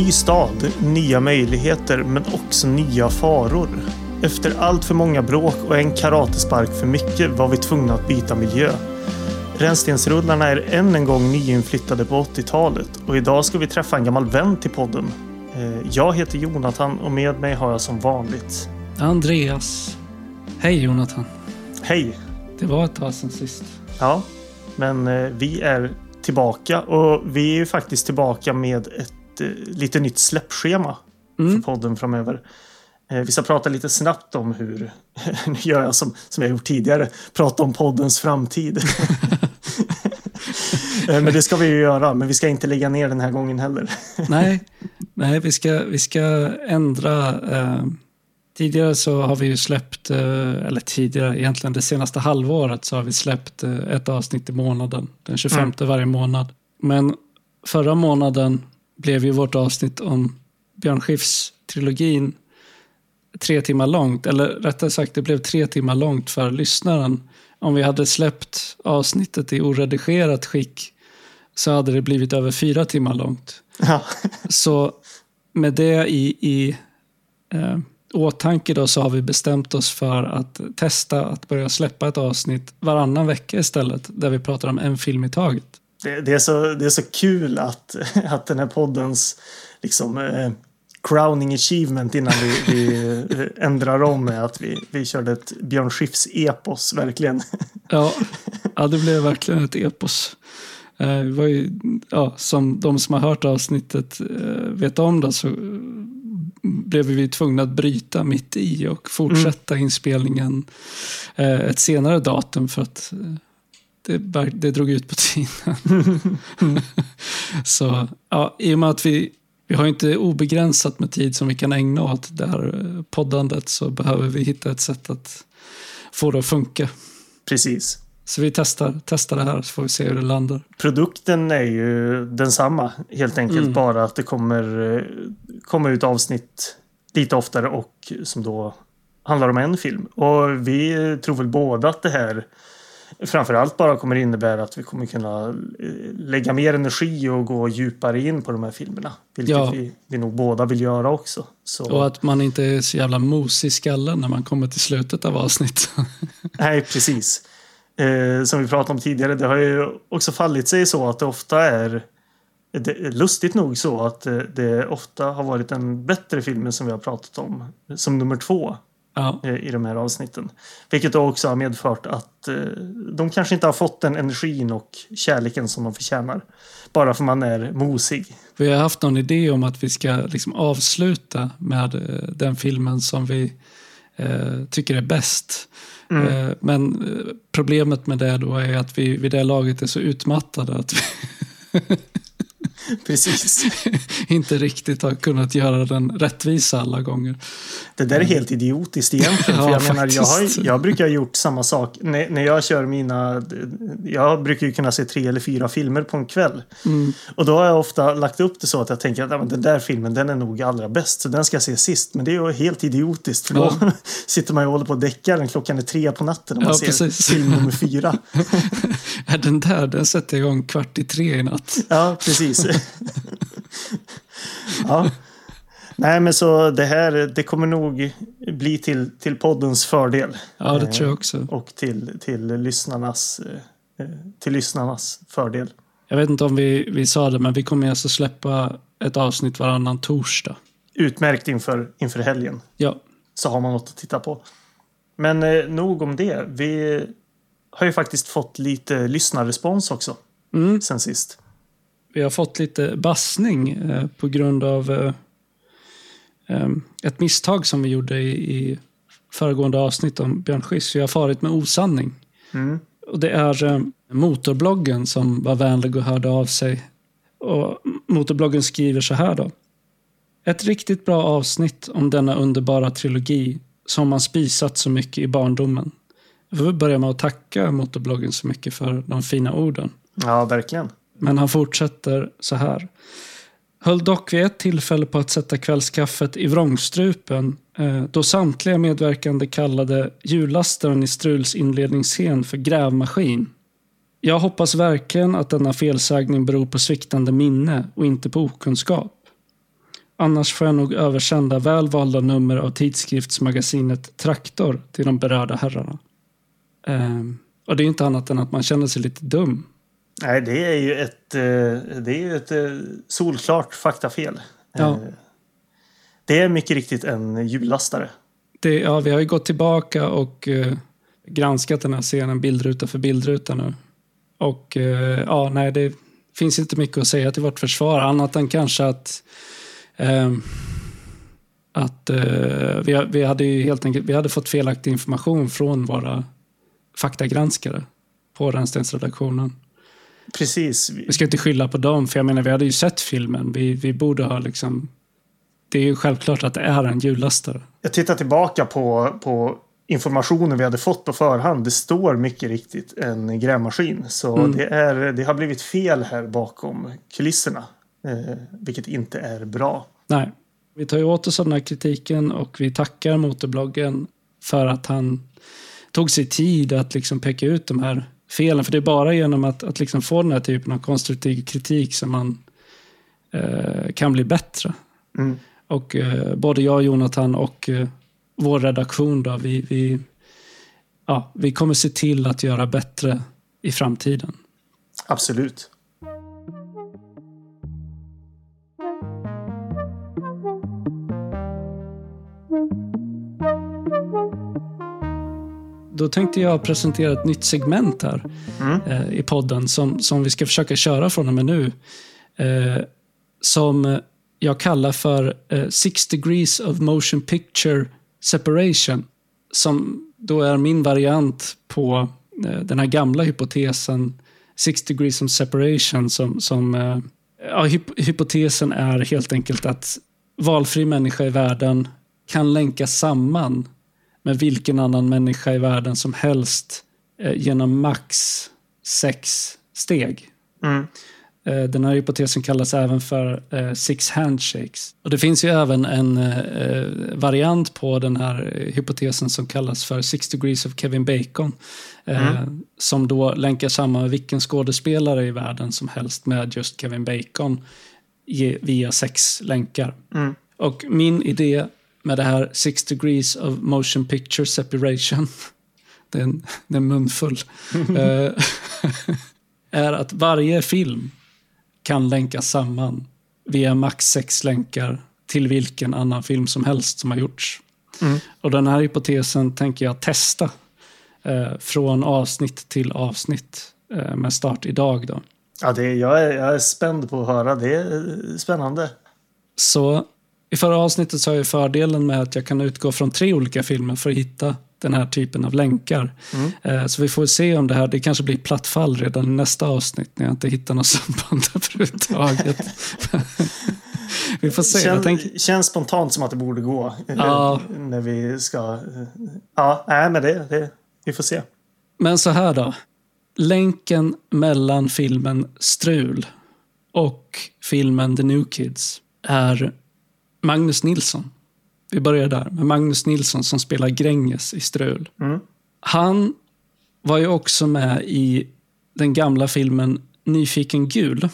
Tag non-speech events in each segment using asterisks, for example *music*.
Ny stad, nya möjligheter men också nya faror. Efter allt för många bråk och en karatespark för mycket var vi tvungna att byta miljö. Rännstensrullarna är än en gång nyinflyttade på 80-talet och idag ska vi träffa en gammal vän till podden. Eh, Jag heter Jonathan och med mig har jag som vanligt. Andreas. Hej Jonathan. Hej! Det var ett tag sedan sist. Ja, men eh, vi är tillbaka och vi är ju faktiskt tillbaka med ett lite nytt släppschema Mm. för podden framöver. Eh, Vi ska prata lite snabbt om hur, *laughs* nu gör jag som, som jag gjort tidigare, prata om poddens framtid. *laughs* Eh, men det ska vi ju göra, men vi ska inte lägga ner den här gången heller. *laughs* Nej, nej vi, ska, vi ska ändra. Eh, tidigare så har vi ju släppt, eh, eller tidigare, egentligen det senaste halvåret så har vi släppt eh, ett avsnitt i månaden. Den 25 Mm. varje månad. Men förra månaden blev ju vårt avsnitt om Björn Skifs trilogin tre timmar långt. Eller rättare sagt, det blev tre timmar långt för lyssnaren. Om vi hade släppt avsnittet i oredigerat skick så hade det blivit över fyra timmar långt. Ja, Så med det i, i eh, åtanke då så har vi bestämt oss för att testa att börja släppa ett avsnitt varannan vecka istället. Där vi pratar om en film i taget. Det, det, är så, det är så kul att, *laughs* att den här poddens liksom, eh, crowning achievement innan vi, vi *laughs* ändrar om är att vi, vi körde ett Björn Skifs-epos, verkligen. *laughs* Ja, ja, det blev verkligen ett epos. Eh, var ju, ja, som de som har hört avsnittet eh, vet om det så blev vi tvungna att bryta mitt i och fortsätta inspelningen eh, ett senare datum för att eh, det, det drog ut på tiden. *laughs* så ja, i och med att vi, vi har inte obegränsat med tid som vi kan ägna åt det här eh, poddandet så behöver vi hitta ett sätt att få det att funka. Precis. Så vi testar, testar det här så får vi se hur det landar. Produkten är ju densamma, helt enkelt. Mm. Bara att det kommer, eh, kommer ut avsnitt lite oftare och som då handlar om en film. Och vi tror väl båda att det här framförallt bara kommer innebära att vi kommer kunna eh, lägga mer energi och gå djupare in på de här filmerna. Vilket Ja. vi, vi nog båda vill göra också. Så, Och att man inte är så jävla mosig i skallen när man kommer till slutet av avsnittet. *laughs* Nej, precis. Eh, som vi pratade om tidigare, det har ju också fallit sig så att det ofta är det, lustigt nog så att eh, det ofta har varit den bättre filmen som vi har pratat om som nummer två ja, i de här avsnitten. Vilket också har medfört att eh, de kanske inte har fått den energin och kärleken som de förtjänar. Bara för man är mosig. vi har haft någon idé om att vi ska liksom avsluta med eh, den filmen som vi eh, tycker är bäst. Mm. Men problemet med det då är att vi vid det laget är så utmattade att vi *laughs* *laughs* Precis. *laughs* inte riktigt har kunnat göra den rättvisa alla gånger. Det där är helt idiotiskt egentligen. Ja, *laughs* för jag, menar, jag, har, jag brukar ha gjort samma sak. När, när jag kör mina... Jag brukar ju kunna se tre eller fyra filmer på en kväll. Mm. Och då har jag ofta lagt upp det så att jag tänker att ja, den där filmen den är nog allra bäst. Så den ska jag se sist. Men det är ju helt idiotiskt. För då sitter man ju och håller på och däckar den klockan är tre på natten och man Ja, ser precis. film nummer fyra. Ja, Den där, den sätter jag igång kvart i tre i natt. Ja, precis. Ja. Nej, men så det här det kommer nog bli till, till poddens fördel. Ja, det tror jag också. och till, till, lyssnarnas, eh, till lyssnarnas fördel. Jag vet inte om vi, vi sa det, men vi kommer alltså släppa ett avsnitt varannan torsdag. Utmärkt inför, inför helgen. Ja, Så har man något att titta på. Men eh, nog om det. Vi har ju faktiskt fått lite lyssnarrespons också. mm. Sen sist. Vi har fått lite bassning eh, på grund av eh, eh, ett misstag som vi gjorde i, i föregående avsnitt om Björn Skifs. Vi har farit med osanning. Mm. Och det är eh, Motorbloggen som var vänlig och hörde av sig. Och Motorbloggen skriver så här då. Ett riktigt bra avsnitt om denna underbara trilogi som man spisat så mycket i barndomen. Jag väl börja med att tacka Motorbloggen så mycket för de fina orden. Ja, verkligen. Men han fortsätter så här. Höll dock vid ett tillfälle på att sätta kvällskaffet i vrångstrupen eh, då samtliga medverkande kallade hjullastaren i Struls inledningsscen för grävmaskin. Jag hoppas verkligen att denna felsägning beror på sviktande minne och inte på okunskap. Annars får jag nog översända välvalda nummer av tidskriftsmagasinet Traktor till de berörda herrarna. Ehm, och det är inte annat än att man känner sig lite dum. Nej, det är ju ett, eh, det är ju ett eh, solklart faktafel. Ja. Eh, Det är mycket riktigt en hjullastare. Det, ja, vi har ju gått tillbaka och eh, granskat den här scenen bildruta för bildruta nu. Och eh, ja, nej, det finns inte mycket att säga till vårt försvar annat än kanske att ehm, att eh, vi, vi hade ju helt enkelt vi hade fått felaktig information från våra faktagranskare på Rännstensredaktionen. Precis. Vi ska inte skylla på dem, för jag menar vi hade ju sett filmen. Vi, vi borde ha liksom... Det är ju självklart att det är en hjullastare. Jag tittar tillbaka på, på informationen vi hade fått på förhand. Det står mycket riktigt en grävmaskin. Så Mm. det, är, det har blivit fel här bakom kulisserna. Eh, vilket inte är bra. Nej. Vi tar ju åt oss av den här kritiken och vi tackar Motorbloggen för att han tog sig tid att liksom peka ut de här felen. För det är bara genom att, att liksom få den här typen av konstruktiv kritik som man eh, kan bli bättre. Mm. Och eh, både jag, Jonathan och eh, vår redaktion då, vi, vi, ja, vi kommer se till att göra bättre i framtiden. Absolut. Då tänkte jag presentera ett nytt segment här Mm. eh, i podden som, som vi ska försöka köra från och med nu. Eh, som jag kallar för eh, Six degrees of motion picture separation. Som då är min variant på eh, den här gamla hypotesen Six degrees of separation som, som eh, ja, hyp hypotesen är helt enkelt att valfri människa i världen kan länka samman med vilken annan människa i världen som helst eh, genom max sex steg. Mm. Eh, Den här hypotesen kallas även för eh, six handshakes. Och det finns ju även en variant på den här hypotesen som kallas för six degrees of Kevin Bacon. Eh, Som då länkar samman vilken skådespelare i världen som helst med just Kevin Bacon via sex länkar. Mm. Och min idé med det här Six degrees of motion picture separation, det är en, det är en munfull, *laughs* eh, är att varje film kan länkas samman via max sex länkar till vilken annan film som helst som har gjorts. Mm. Och den här hypotesen tänker jag testa eh, från avsnitt till avsnitt eh, med start idag. Då. Ja, det, jag, är, jag är spänd på att höra. Det är spännande. Så i förra avsnittet har jag fördelen med att jag kan utgå från tre olika filmer för att hitta den här typen av länkar. Mm. Eh, Så vi får se om det här, det kanske blir platt fall redan i nästa avsnitt när jag inte hittar något *laughs* samband överhuvudtaget. *laughs* vi får se. Känns, tänker, känns spontant som att det borde gå. eh, Ja. När vi ska... eh, Ja, nej, men det, det... Vi får se. men så här då. Länken mellan filmen Strul och filmen The New Kids är Magnus Nilsson. Vi börjar där med Magnus Nilsson som spelar Gränges i Strul. Mm. Han var ju också med i den gamla filmen Nyfiken gul.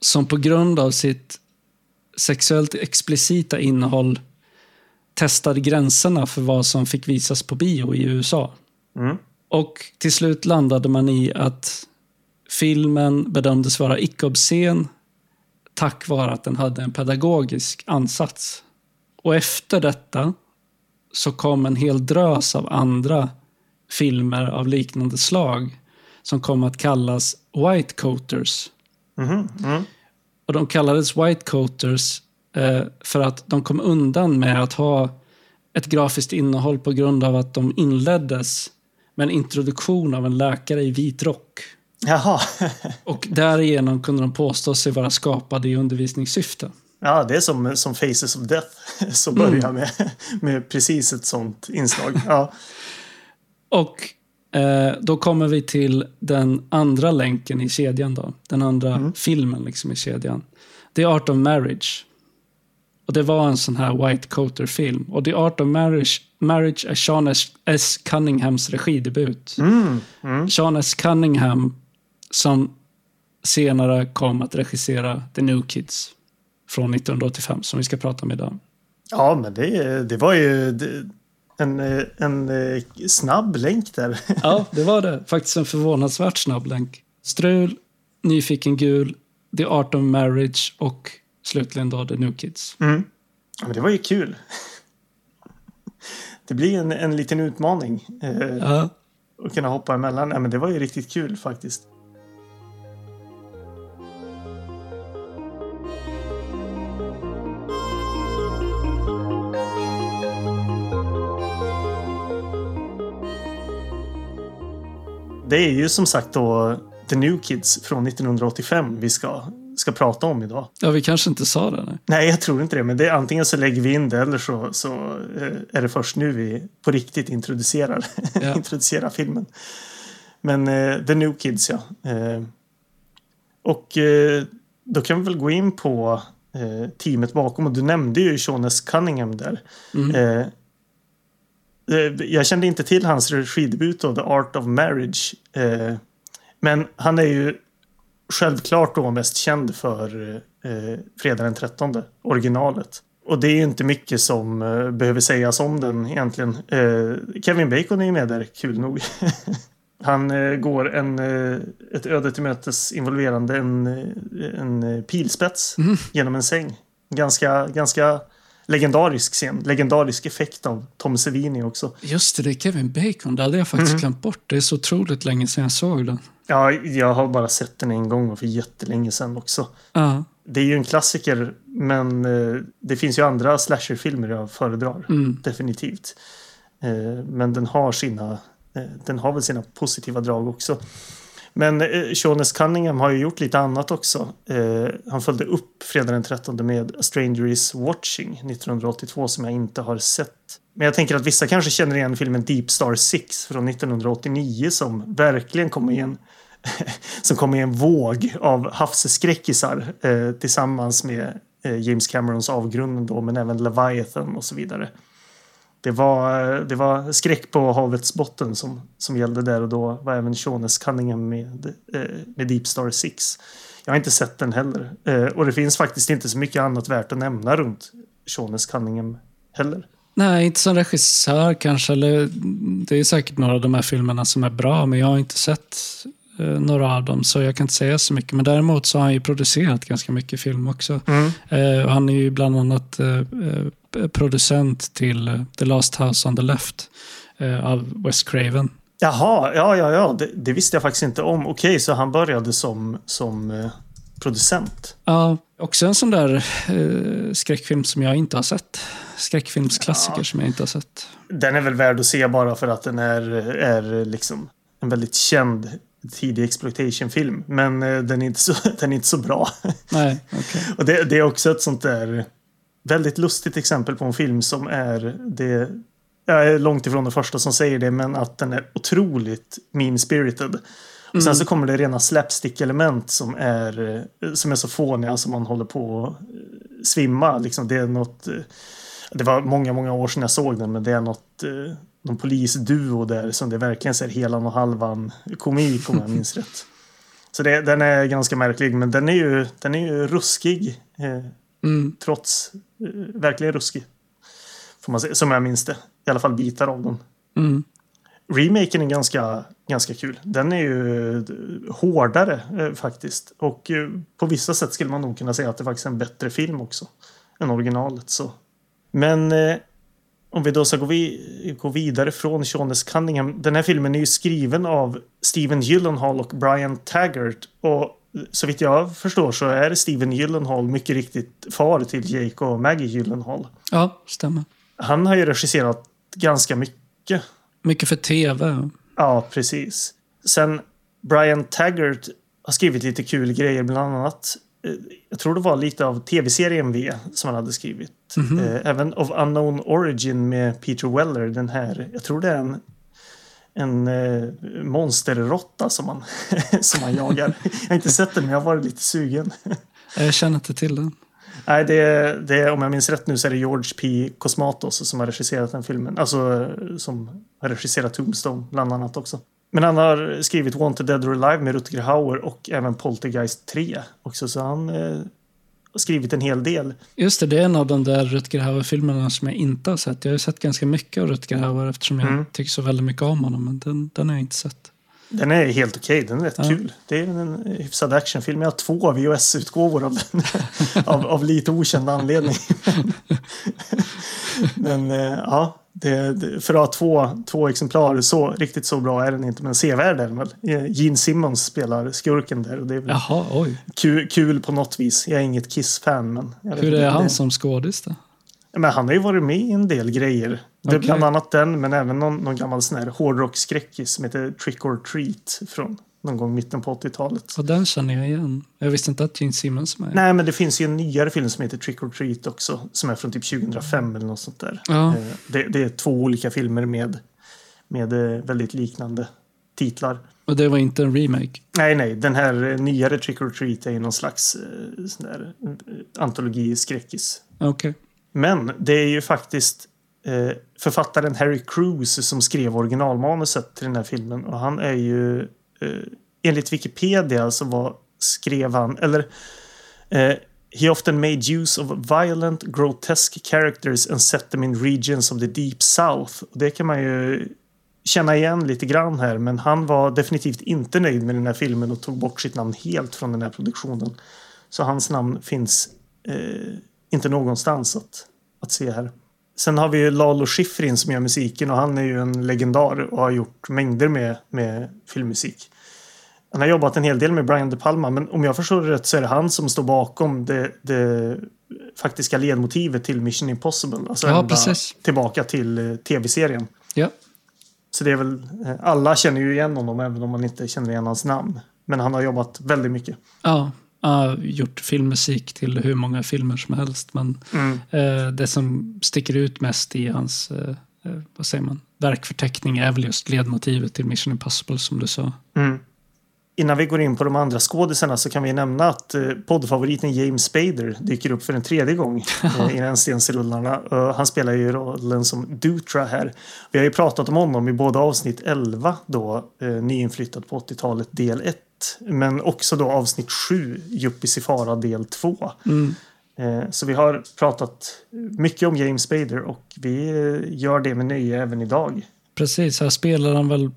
Som på grund av sitt sexuellt explicita innehåll testade gränserna för vad som fick visas på bio i USA. Mm. Och till slut landade man i att filmen bedömdes vara icke-obscen tack vare att den hade en pedagogisk ansats. Och efter detta så kom en hel drös av andra filmer av liknande slag som kom att kallas White Coaters. Mm. Och de kallades White Coaters eh, för att de kom undan med att ha ett grafiskt innehåll på grund av att de inleddes med en introduktion av en läkare i vit rock. Jaha. Och därigenom kunde de påstå sig vara skapade i undervisningssyfte. Ja, det är som, som Faces of Death. *laughs* Så börjar med, med precis ett sånt inslag. Ja. Och eh, då kommer vi till den andra länken i kedjan då. Den andra filmen liksom i kedjan. The Art of Marriage. Och det var en sån här White Coater-film. Och The Art of Marriage, Marriage är Sean S. S. Cunninghams regidebut. Mm. Mm. Sean S. Cunningham som senare kom att regissera The New Kids. från 1985 som vi ska prata om idag. Ja, men det, det var ju en, en snabb länk där. *laughs* Ja, det var det. Faktiskt en förvånansvärt snabb länk. Strul, Nyfiken gul, The Art of Marriage och slutligen då The New Kids. Mm. Ja, men det var ju kul. Det blir en, en liten utmaning. Eh, Ja. Att kunna hoppa emellan. Ja, men det var ju riktigt kul faktiskt. Det är ju som sagt då The New Kids från 1985 vi ska, ska prata om idag. ja, vi kanske inte sa det. Nej. Nej, jag tror inte det. Men det är, antingen så lägger vi in det eller så, så eh, är det först nu vi på riktigt introducerar, *laughs* Ja. introducerar filmen. Men eh, The New Kids, ja. Eh, och eh, då kan vi väl gå in på eh, teamet bakom. Och du nämnde ju Sean S. Cunningham där. Mm. Eh, jag kände inte till hans regidebut då, The Art of Marriage. Eh, men han är ju självklart då mest känd för eh, Fredag den 13, originalet. Och det är ju inte mycket som eh, behöver sägas om den egentligen. Eh, Kevin Bacon är ju med där, kul nog. *laughs* Han eh, går en, eh, ett öde till mötes involverande en, en pilspets Mm. genom en säng. Ganska, ganska legendarisk scen. Legendarisk effekt av Tom Savini också. Just det, det är Kevin Bacon. Det hade jag faktiskt Mhm. glömt bort. Det är så otroligt länge sedan jag såg den. Ja, jag har bara sett den en gång och för jättelänge sedan också. Ja, Det är ju en klassiker, men eh, det finns ju andra slasherfilmer jag föredrar. mm. Definitivt. Eh, men den har sina, eh, den har väl sina positiva drag också. Men eh, Cunningham har ju gjort lite annat också. Eh, han följde upp Fredag den 13 med A Stranger Is Watching 1982 som jag inte har sett. Men jag tänker att vissa kanske känner igen filmen Deep Star 6 från 1989 som verkligen kom i en *laughs* som kom i en våg av havsskräckisar eh, tillsammans med eh, James Camerons Avgrunden då, men även Leviathan och så vidare. Det var, det var skräck på havets botten som, som gällde där och då var även Shaunes Cunningham med, eh, med Deep Star 6. Jag har inte sett den heller. Eh, och det finns faktiskt inte så mycket annat värt att nämna runt Shaunes Cunningham heller. Nej, inte som regissör kanske. Eller, det är säkert några av de här filmerna som är bra, men jag har inte sett några av dem, så jag kan inte säga så mycket. Men däremot så har han ju producerat ganska mycket film också. Mm. Eh, han är ju bland annat eh, eh, producent till eh, The Last House on the Left eh, av Wes Craven. Jaha, ja, ja, ja. Det, det visste jag faktiskt inte om. Okej, så han började som, som eh, producent. Ja, också en sån där eh, skräckfilm som jag inte har sett. Skräckfilmsklassiker Ja. som jag inte har sett. Den är väl värd att se bara för att den är, är liksom en väldigt känd tidig exploitation-film. Men eh, den är inte så, *laughs* den är inte så bra. Nej, *laughs* okej. Och det, det är också ett sånt där väldigt lustigt exempel på en film som är det jag är långt ifrån det första som säger det, men att den är otroligt mean-spirited. Och sen så kommer det rena slapstick-element som är, eh, som är så fåniga som man håller på att eh, svimma. Liksom det är något... Det var många, många år sedan jag såg den, men det är något... eh, Någon polisduo där som det verkligen ser helan och halvan komik om jag *laughs* minns rätt. Så det, den är ganska märklig, men den är ju, den är ju ruskig. Eh, Mm. trots... Eh, verkligen ruskig. Får man säga, som jag minns det. I alla fall bitar av den. Mm. Remaken är ganska, ganska kul. Den är ju eh, hårdare eh, faktiskt. Och eh, på vissa sätt skulle man nog kunna säga att det faktiskt är en bättre film också. Än originalet. Så. Men eh, om vi då ska gå, vi, gå vidare från Sean S. Cunningham. Den här filmen är ju skriven av Steven Gyllenhaal och Brian Taggart. Och eh, så vitt jag förstår så är Steven Gyllenhaal mycket riktigt far till Jake och Maggie Gyllenhaal. Ja, stämmer. Han har ju regisserat ganska mycket. Mycket för tv. Ja, precis. Sen Brian Taggart har skrivit lite kul grejer, bland annat. eh, Jag tror det var lite av tv-serien V som han hade skrivit. Mhm. Eh, Även of Unknown Origin med Peter Weller. Den här, jag tror det är en, en eh, monsterrotta som man, *laughs* som man jagar. Jag har inte sett den, men jag har varit lite sugen. *laughs* Jag känner inte till den. Nej, det, det, om jag minns rätt nu så är det George P. Cosmatos som har regisserat den filmen. Alltså som har regisserat Tombstone bland annat också. Men han har skrivit Wanted Dead or Alive med Rutger Hauer och även Poltergeist 3 också. Så han, eh, skrivit en hel del. Just det, det är en av de där Rutger Hauer-filmerna som jag inte har sett. Jag har ju sett ganska mycket av Rutger Hauer eftersom jag Mm. tycker så väldigt mycket om honom, men den, den har jag inte sett. Den är helt okej, den är rätt Ja. kul. Det är en hyfsad actionfilm. Jag har två VHS-utgåvor av den. *laughs* av, av lite okänd anledning. *laughs* Men eh, ja, det, det, för att ha två, två exemplar, så riktigt så bra är den inte. Men sevärd är den väl. Eh, Gene Simmons spelar skurken där och det är väl Jaha, kul, kul på något vis. Jag är inget Kiss-fan men... Hur är han det- som skådis då? Men han har ju varit med i en del grejer. Det är Okej. bland annat den, men även någon, någon gammal sån här hårdrocksskräckis som heter Trick or Treat från någon gång mitten på 80-talet. Och den känner jag igen. Jag visste inte att Gene Simmons var med. Nej, men det finns ju en nyare film som heter Trick or Treat också, som är från typ 2005 eller något sånt där. Ja. Eh, Det, det är två olika filmer med, med eh, väldigt liknande titlar. Och det var inte en remake. Nej, nej, den här eh, nyare Trick or Treat är ju någon slags sån där antologi-skräckis. Okej. Men det är ju faktiskt författaren Harry Cruise som skrev originalmanuset till den här filmen. Och han är ju Eh, enligt Wikipedia så var, skrev han, eller eh, He often made use of violent, grotesque characters and set them in regions of the deep south. Och det kan man ju känna igen lite grann här, men han var definitivt inte nöjd med den här filmen och tog bort sitt namn helt från den här produktionen. Så hans namn finns eh, inte någonstans att, att se här. Sen har vi ju Lalo Schifrin som gör musiken och han är ju en legendar och har gjort mängder med, med filmmusik. Han har jobbat en hel del med Brian De Palma men om jag förstår det rätt så är det han som står bakom det, det faktiska ledmotivet till Mission Impossible. Alltså Ja, precis. tillbaka till eh, tv-serien. Ja. Så det är väl, eh, alla känner ju igen honom även om man inte känner igen hans namn. Men han har jobbat väldigt mycket. Ja, jag har gjort filmmusik till hur många filmer som helst. Men Mm. eh, det som sticker ut mest i hans eh, vad säger man, verkförteckning är väl just ledmotivet till Mission Impossible som du sa. Mm. Innan vi går in på de andra skådisarna så kan vi nämna att eh, poddfavoriten James Spader dyker upp för en tredje gång *laughs* eh, i Rännstensrullarna. Uh, han spelar ju rollen som Dutra här. Vi har ju pratat om honom i både avsnitt 11 då, eh, nyinflyttad på 80-talet del 1. Men också då avsnitt 7, Yuppies i fara del 2. Mm. Så vi har pratat mycket om James Spader och vi gör det med nöje även idag. Precis, här spelar han väl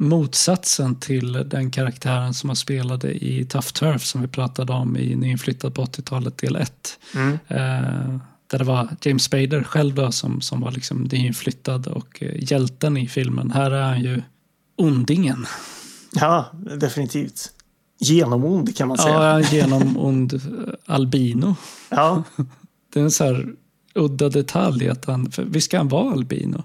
motsatsen till den karaktären som han spelade i Tough Turf som vi pratade om i Nyinflyttad på 80-talet del 1. Mm. Eh, där det var James Spader själv då som, som var liksom nyinflyttad och eh, hjälten i filmen. Här är han ju ondingen. Ja, definitivt. Genomond kan man säga. Ja, en genomond eh, albino. Ja, *laughs* Det är en så här udda detalj att han, för visst ska han vara albino?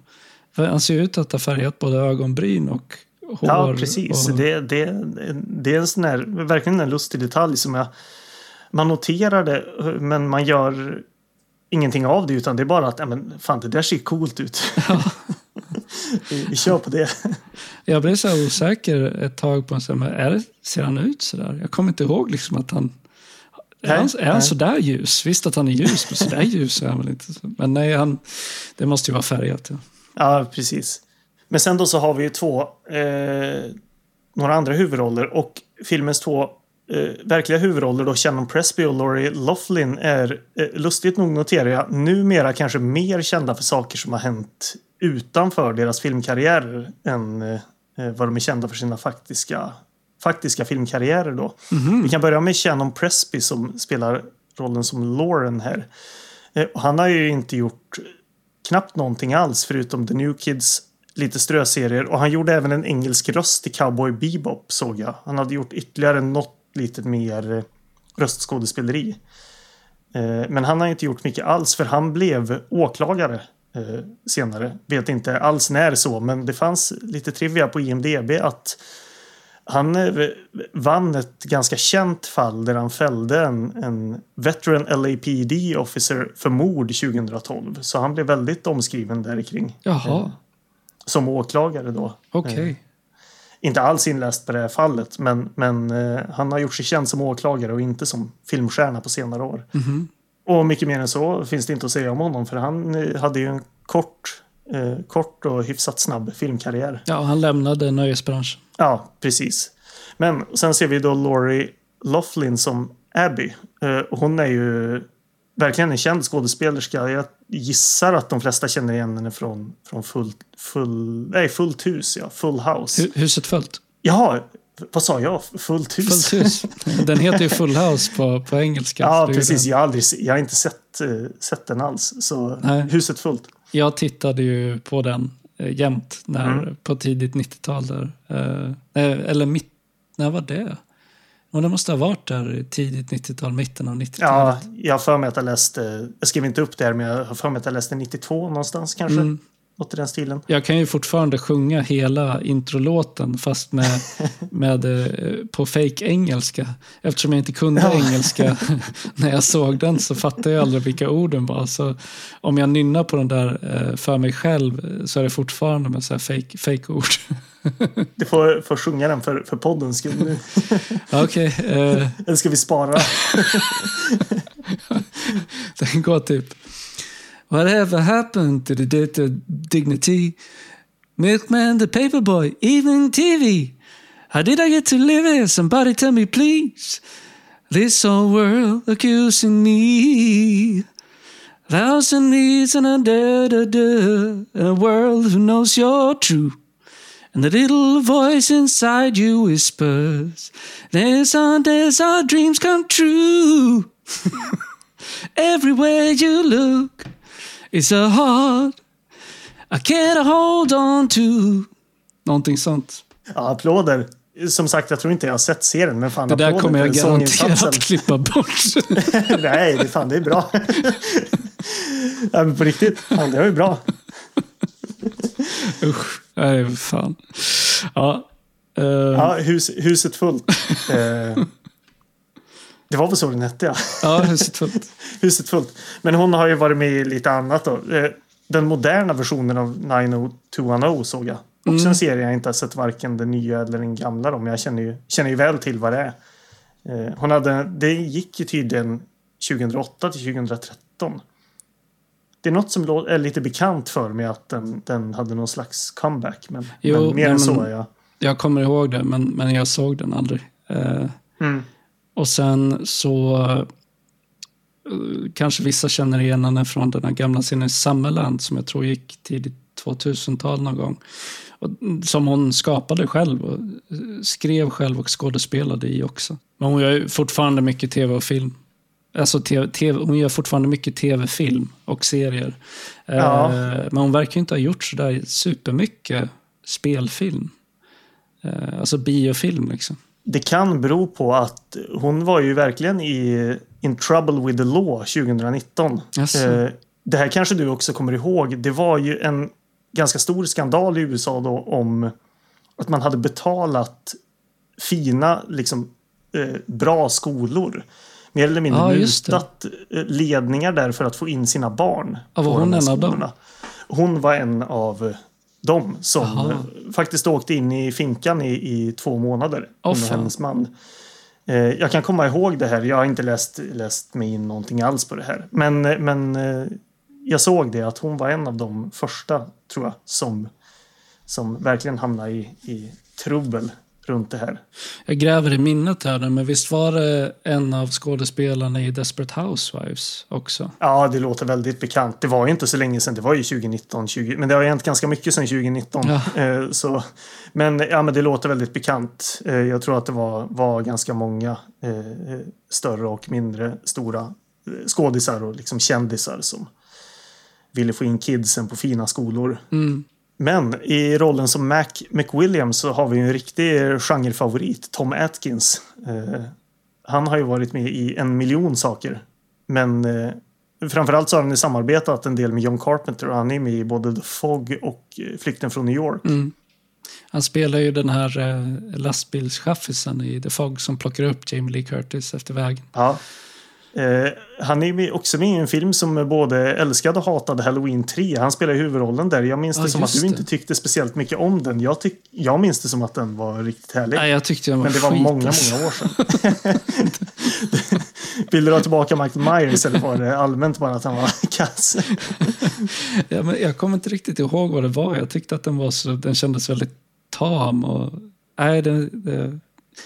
Han ser ut att ha färgat både ögonbryn och hår. ja precis. Och, Det, det, det är en sån här, verkligen en lustig detalj som jag... Man noterar det, men man gör ingenting av det utan det är bara att ja, men, fan, det där ser coolt ut. vi, *laughs* vi kör på det. Jag blev så osäker ett tag på är det, ser han ut så där? Jag kommer inte ihåg liksom att han är, Nej, han, är han nej. sådär ljus? Visst att han är ljus, men sådär *laughs* ljus är han väl inte. Men nej, han, det måste ju vara färgat. Ja. Ja, precis. Men sen då så har vi ju två, eh, några andra huvudroller och filmens två eh, verkliga huvudroller då Shannon Presby och Laurie Laughlin är eh, lustigt nog noterar jag numera kanske mer kända för saker som har hänt utanför deras filmkarriärer än eh, vad de är kända för sina faktiska, faktiska filmkarriärer då. Vi kan börja med Shannon Presby som spelar rollen som Lauren här. Eh, och han har ju inte gjort knappt någonting alls förutom The New Kids, lite ströserier och han gjorde även en engelsk röst i Cowboy Bebop såg jag. Han hade gjort ytterligare något lite mer eh, röstskådespeleri. Eh, Men han har inte gjort mycket alls för han blev åklagare eh, senare. Vet inte alls när så men det fanns lite trivia på IMDB att han vann ett ganska känt fall där han fällde en, en veteran LAPD officer för mord 2012. Så han blev väldigt omskriven där kring Jaha, som åklagare då. okej. Inte alls inläst på det här fallet men, men eh, han har gjort sig känd som åklagare och inte som filmstjärna på senare år. Mhm. Och mycket mer än så finns det inte att säga om honom för han eh, hade ju en kort, eh, kort och hyfsat snabb filmkarriär. Ja, han lämnade nöjesbranschen. Ja, precis. Men sen ser vi då Laurie Laughlin som Abby. Eh, hon är ju verkligen en känd skådespelerska. Jag gissar att de flesta känner igen henne från, från full, full, nej, Fullt hus, ja. Full House. Hu- Huset fullt. Jaha, vad sa jag? Fullt hus? Fullt hus. Den heter ju Full House på, på engelska. Ja, precis. Jag har, aldrig, jag har inte sett, eh, sett den alls. Så Nej. huset fullt. Jag tittade ju på den eh, jämt när, Mm. på tidigt 90-tal. Där. Eh, eller mitt, när var det? Och det måste ha varit där tidigt 90-tal, mitten av 90-talet. Ja, jag har för mig att jag läste, jag skrev inte upp det här, men jag har för mig att jag läste 92 någonstans kanske. Mm. Något i den stilen. Jag kan ju fortfarande sjunga hela introlåten fast med, *laughs* med, eh, på fake engelska. Eftersom jag inte kunde Ja. engelska *laughs* *laughs* när jag såg den så fattade jag aldrig vilka orden var. Så om jag nynnar på den där eh, för mig själv eh, så är det fortfarande med så här fake, fake ord. Du får, får sjunga den för, för podden. Ska *laughs* vi, Okej, eh, eller ska vi spara? den går typ. Whatever happened to the of dignity? Milkman, the paperboy, even TV. How did I get to live here? Somebody tell me please. This whole world accusing me. Thousand needs and a da da da. A world who knows you're true. And the little voice inside you whispers, There's our, there's our dreams come true. *laughs* Everywhere you look, it's a heart I can't hold on to. Någonting sånt. Ja, applåder. Som sagt, jag tror inte jag har sett serien, men fan Det där kommer jag garanterat *laughs* klippa bort. *laughs* Nej, det, fan, det är bra. ja, men på riktigt, fan, det var ju bra. Usch, nej fan. Ja. eh, Ja, hus, huset fullt. *laughs* Eh, det var väl så den hette, ja. ja, huset fullt. *laughs* Huset fullt. Men hon har ju varit med i lite annat då. Eh, Den moderna versionen av 90210 såg jag. Också Mm. en serie jag inte har sett varken den nya eller den gamla men jag känner ju, känner ju väl till vad det är. Hon hade, det gick ju tydligen 2008 till 2013. Det är något som är lite bekant för mig att den, den hade någon slags comeback. Men, Jo, men mer nej, än så är jag. Jag kommer ihåg det, men, men jag såg den aldrig. Eh, Mm. och sen så eh, kanske vissa känner igen henne från den här gamla serien Summerland som jag tror gick tidigt 2000-tal någon gång. Och, mm, som hon skapade själv och eh, skrev själv och skådespelade i också. Men hon gör fortfarande mycket tv och film. Alltså TV, TV, hon gör fortfarande mycket tv-film och serier. Eh, Ja. Men hon verkar inte ha gjort sådär supermycket spelfilm. Eh, alltså biofilm liksom. Det kan bero på att hon var ju verkligen i In Trouble with the Law 2019. Jaså. Eh, Det här kanske du också kommer ihåg. Det var ju en ganska stor skandal i USA då om att man hade betalat fina, liksom bra skolor. Mer eller mindre Ja, mutat eh, ledningar där för att få in sina barn. Ja, var hon en av dem? Hon var en av dem som Aha. eh, faktiskt åkte in i finkan i, i två månader. Åh, hon och hennes man. Eh, Jag kan komma ihåg det här. Jag har inte läst, läst mig in någonting alls på det här. Men, men jag såg det att hon var en av de första, tror jag, som, som verkligen hamnade i, i trubbel runt det här. Jag gräver i minnet här nu, men visst var det en av skådespelarna i Desperate Housewives också? Ja, det låter väldigt bekant. Det var ju inte så länge sedan. Det var ju 2019, 20, men det har hänt ganska mycket sedan 2019. Ja. Eh, Så, men, ja, men det låter väldigt bekant. Eh, Jag tror att det var, var ganska många eh, större och mindre stora skådisar och liksom kändisar som ville få in kidsen på fina skolor. Mm. Men i rollen som Mac McWilliams så har vi en riktig genrefavorit, Tom Atkins. Eh, han har ju varit med i en miljon saker. Men eh, framförallt så har han ju samarbetat en del med John Carpenter och han är med i både The Fog och eh, Flykten från New York. Mm. Han spelar ju den här eh, lastbilschaffisen i The Fog som plockar upp Jamie Lee Curtis efter vägen. Ja. Eh, han är också med i en film som både älskade och hatade Halloween 3. Han spelar huvudrollen där. Jag minns det som att du inte det. tyckte speciellt mycket om den. Jag, tyck, jag minns det som att den var riktigt härlig. Nej, jag tyckte den var Men det var skit, många, alltså. många år sedan. *laughs* Vill du ha tillbaka Michael Myers eller var det allmänt bara att han var *laughs* kass? *laughs* Ja, men jag kommer inte riktigt ihåg vad det var. Jag tyckte att den, var så, den kändes väldigt tam. Och, nej, det, det,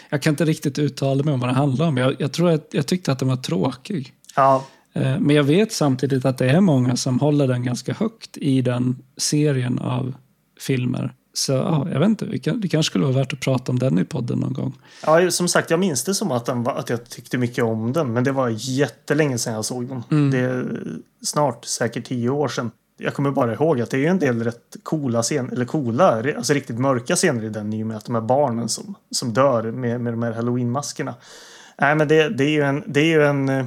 jag kan inte riktigt uttala mig om vad det handlar om. Jag, jag tror att jag tyckte att den var tråkig. Ja, Eh, Men jag vet samtidigt att det är många som håller den ganska högt i den serien av filmer. Så ja, jag vet inte, det kanske skulle vara värt att prata om den i podden någon gång. Ja, som sagt, jag minns det som att, den att jag tyckte mycket om den. Men det var jättelänge sedan jag såg den. Det är snart säkert tio år sedan. Jag kommer bara ihåg att det är en del rätt coola scener, eller coola, alltså riktigt mörka scener i den i och med att de här barnen som, som dör med, med de här halloween-maskerna. Nej, men det, det är ju en, det är ju en eh,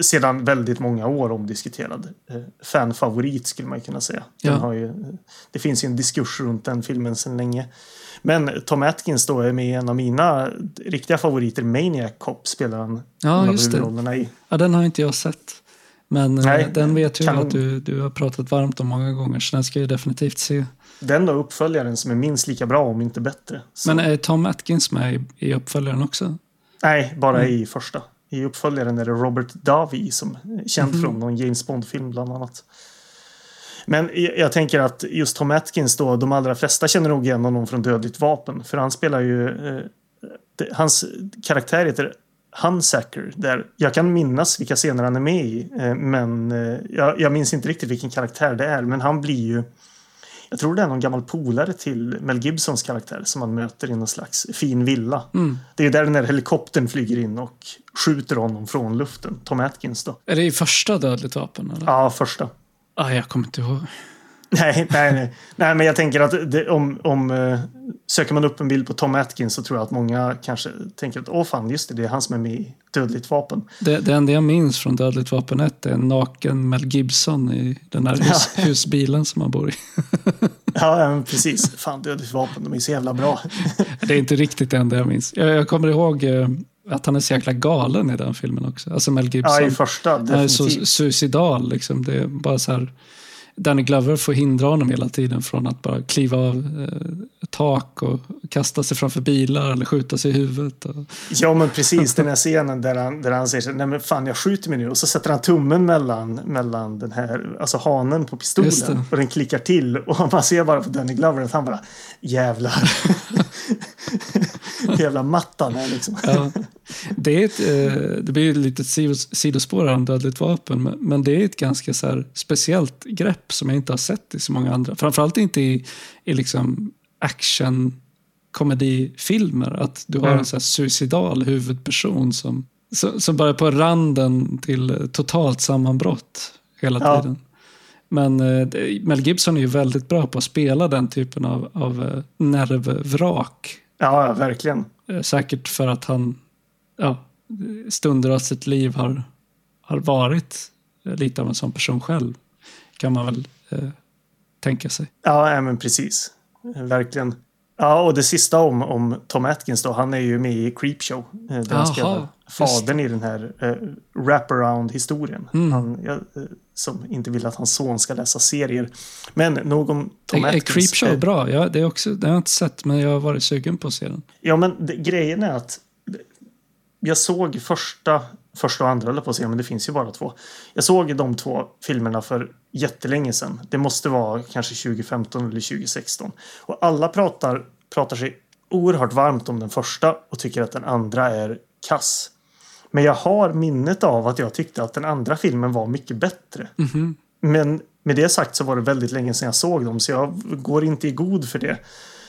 sedan väldigt många år omdiskuterad eh, fanfavorit skulle man kunna säga. Den Ja. har ju, det finns ju en diskurs runt den filmen sedan länge. Men Tom Atkins då är med i en av mina riktiga favoriter, Maniac Cop, spelar han Ja, en av huvudrollerna i. Ja, den har inte jag sett. Men eh, Nej, den vet jag kan- att du, du har pratat varmt om många gånger, så den ska jag definitivt se. Den då uppföljaren som är minst lika bra, om inte bättre. Så, Men är Tom Atkins med i, i uppföljaren också? nej, bara Mm. i första. I uppföljaren är det Robert Davi som är känd Mhm. från någon James Bond-film bland annat. Men jag, tänker att just Tom Atkins då, de allra flesta känner nog igen honom från Dödligt vapen. För han spelar ju, eh, hans karaktär heter Hunsacker. Där jag kan minnas vilka scener han är med i. Eh, men eh, jag, jag minns inte riktigt vilken karaktär det är. Men han blir ju, jag tror det är någon gammal polare till Mel Gibsons karaktär som man möter i någon slags fin villa. Mm. Det är där den där helikoptern flyger in och skjuter honom från luften. Tom Atkins då. Är det i första Dödligt vapen? Eller? Ja, första. Ah, jag kommer inte ihåg. *laughs* Nej, nej, nej. nej men jag tänker att det, om, om eh, söker man upp en bild på Tom Atkins så tror jag att många kanske tänker att åh fan, just det, det är han som är med i Dödligt vapen. Det, det enda jag minns från Dödligt vapen 1 är en naken Mel Gibson i den här hus, husbilen som han bor i. *laughs* Ja, ja, precis. Fan, Dödligt vapen, de är så jävla bra. *laughs* Det är inte riktigt det enda jag minns. Jag, jag kommer ihåg eh, att han är så jäkla galen i den filmen också. Alltså Mel Ja, Gibson. i första, han är så definitivt. suicidal. Liksom. Det är bara så här, Danny Glover får hindra honom hela tiden från att bara kliva av eh, tak och kasta sig framför bilar eller skjuta sig i huvudet. Och, Ja, men precis den här scenen där han, där han säger så, nej men fan jag skjuter mig nu och så sätter han tummen mellan, mellan den här, alltså hanen på pistolen och den klickar till och man ser bara på Danny Glover att han bara jävlar. *laughs* Jävla här liksom. ja, det, är ett, eh, det blir ju lite sidos- sidospår här om dödligt vapen, men, det är ett ganska så speciellt grepp som jag inte har sett i så många andra. Framförallt inte i, i liksom action komedifilmer. Att du har en så suicidal huvudperson som, som, bara är på randen till totalt sammanbrott hela Ja. tiden. Men eh, Mel Gibson är ju väldigt bra på att spela den typen av, av eh, nervvrak. Ja, verkligen. Eh, Säkert för att han ja, stunder av sitt liv har, har varit eh, lite av en sån person själv. Kan man väl eh, tänka sig. Ja, ja, men precis. Verkligen. Ja, och det sista om, om Tom Atkins då, han är ju med i Creepshow. eh, Där han spelar fadern i den här uh, wraparound-historien. Mm. Han, ja, eh, som inte vill att hans son ska läsa serier. Men nog om Tom Är, är Atkins. Creepshow Eh, bra? Ja, det, är också, det har jag inte sett, men jag har varit sugen på att se den. Ja, men det, grejen är att jag såg första, första och andra, eller på att säga, men det finns ju bara två. Jag såg de två filmerna för jättelänge sedan. Det måste vara kanske 2015 eller 2016. Och alla pratar, pratar sig oerhört varmt om den första och tycker att den andra är kass. Men jag har minnet av att jag tyckte att den andra filmen var mycket bättre. Mhm. Men med det sagt så var det väldigt länge sedan jag såg dem så jag går inte i god för det.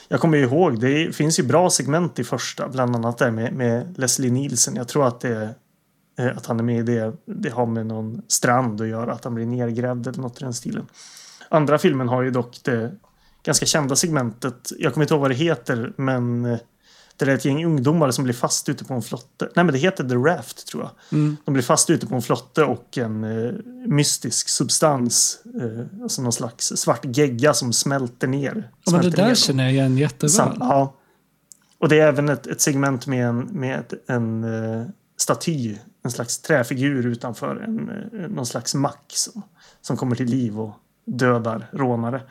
Jag kommer ihåg, det finns ju bra segment i första, bland annat där med, med Leslie Nielsen. Jag tror att det eh, att han är med i det, det har med någon strand att göra, att han blir nergrävd eller något i den stilen. Andra filmen har ju dock det ganska kända segmentet, jag kommer inte ihåg vad det heter, men eh, det är ett gäng ungdomar som blir fast ute på en flotte. Nej, men det heter The Raft tror jag. Mm. De blir fast ute på en flotte och en eh, mystisk substans, eh, alltså någon slags svart gegga som smälter ner. Ja, men det där ner känner jag igen jätteväl. Sam, ja. Och det är även ett, ett segment med en, med en eh, staty, en slags träfigur utanför en, eh, någon slags mack som, som kommer till liv och dödar rånare.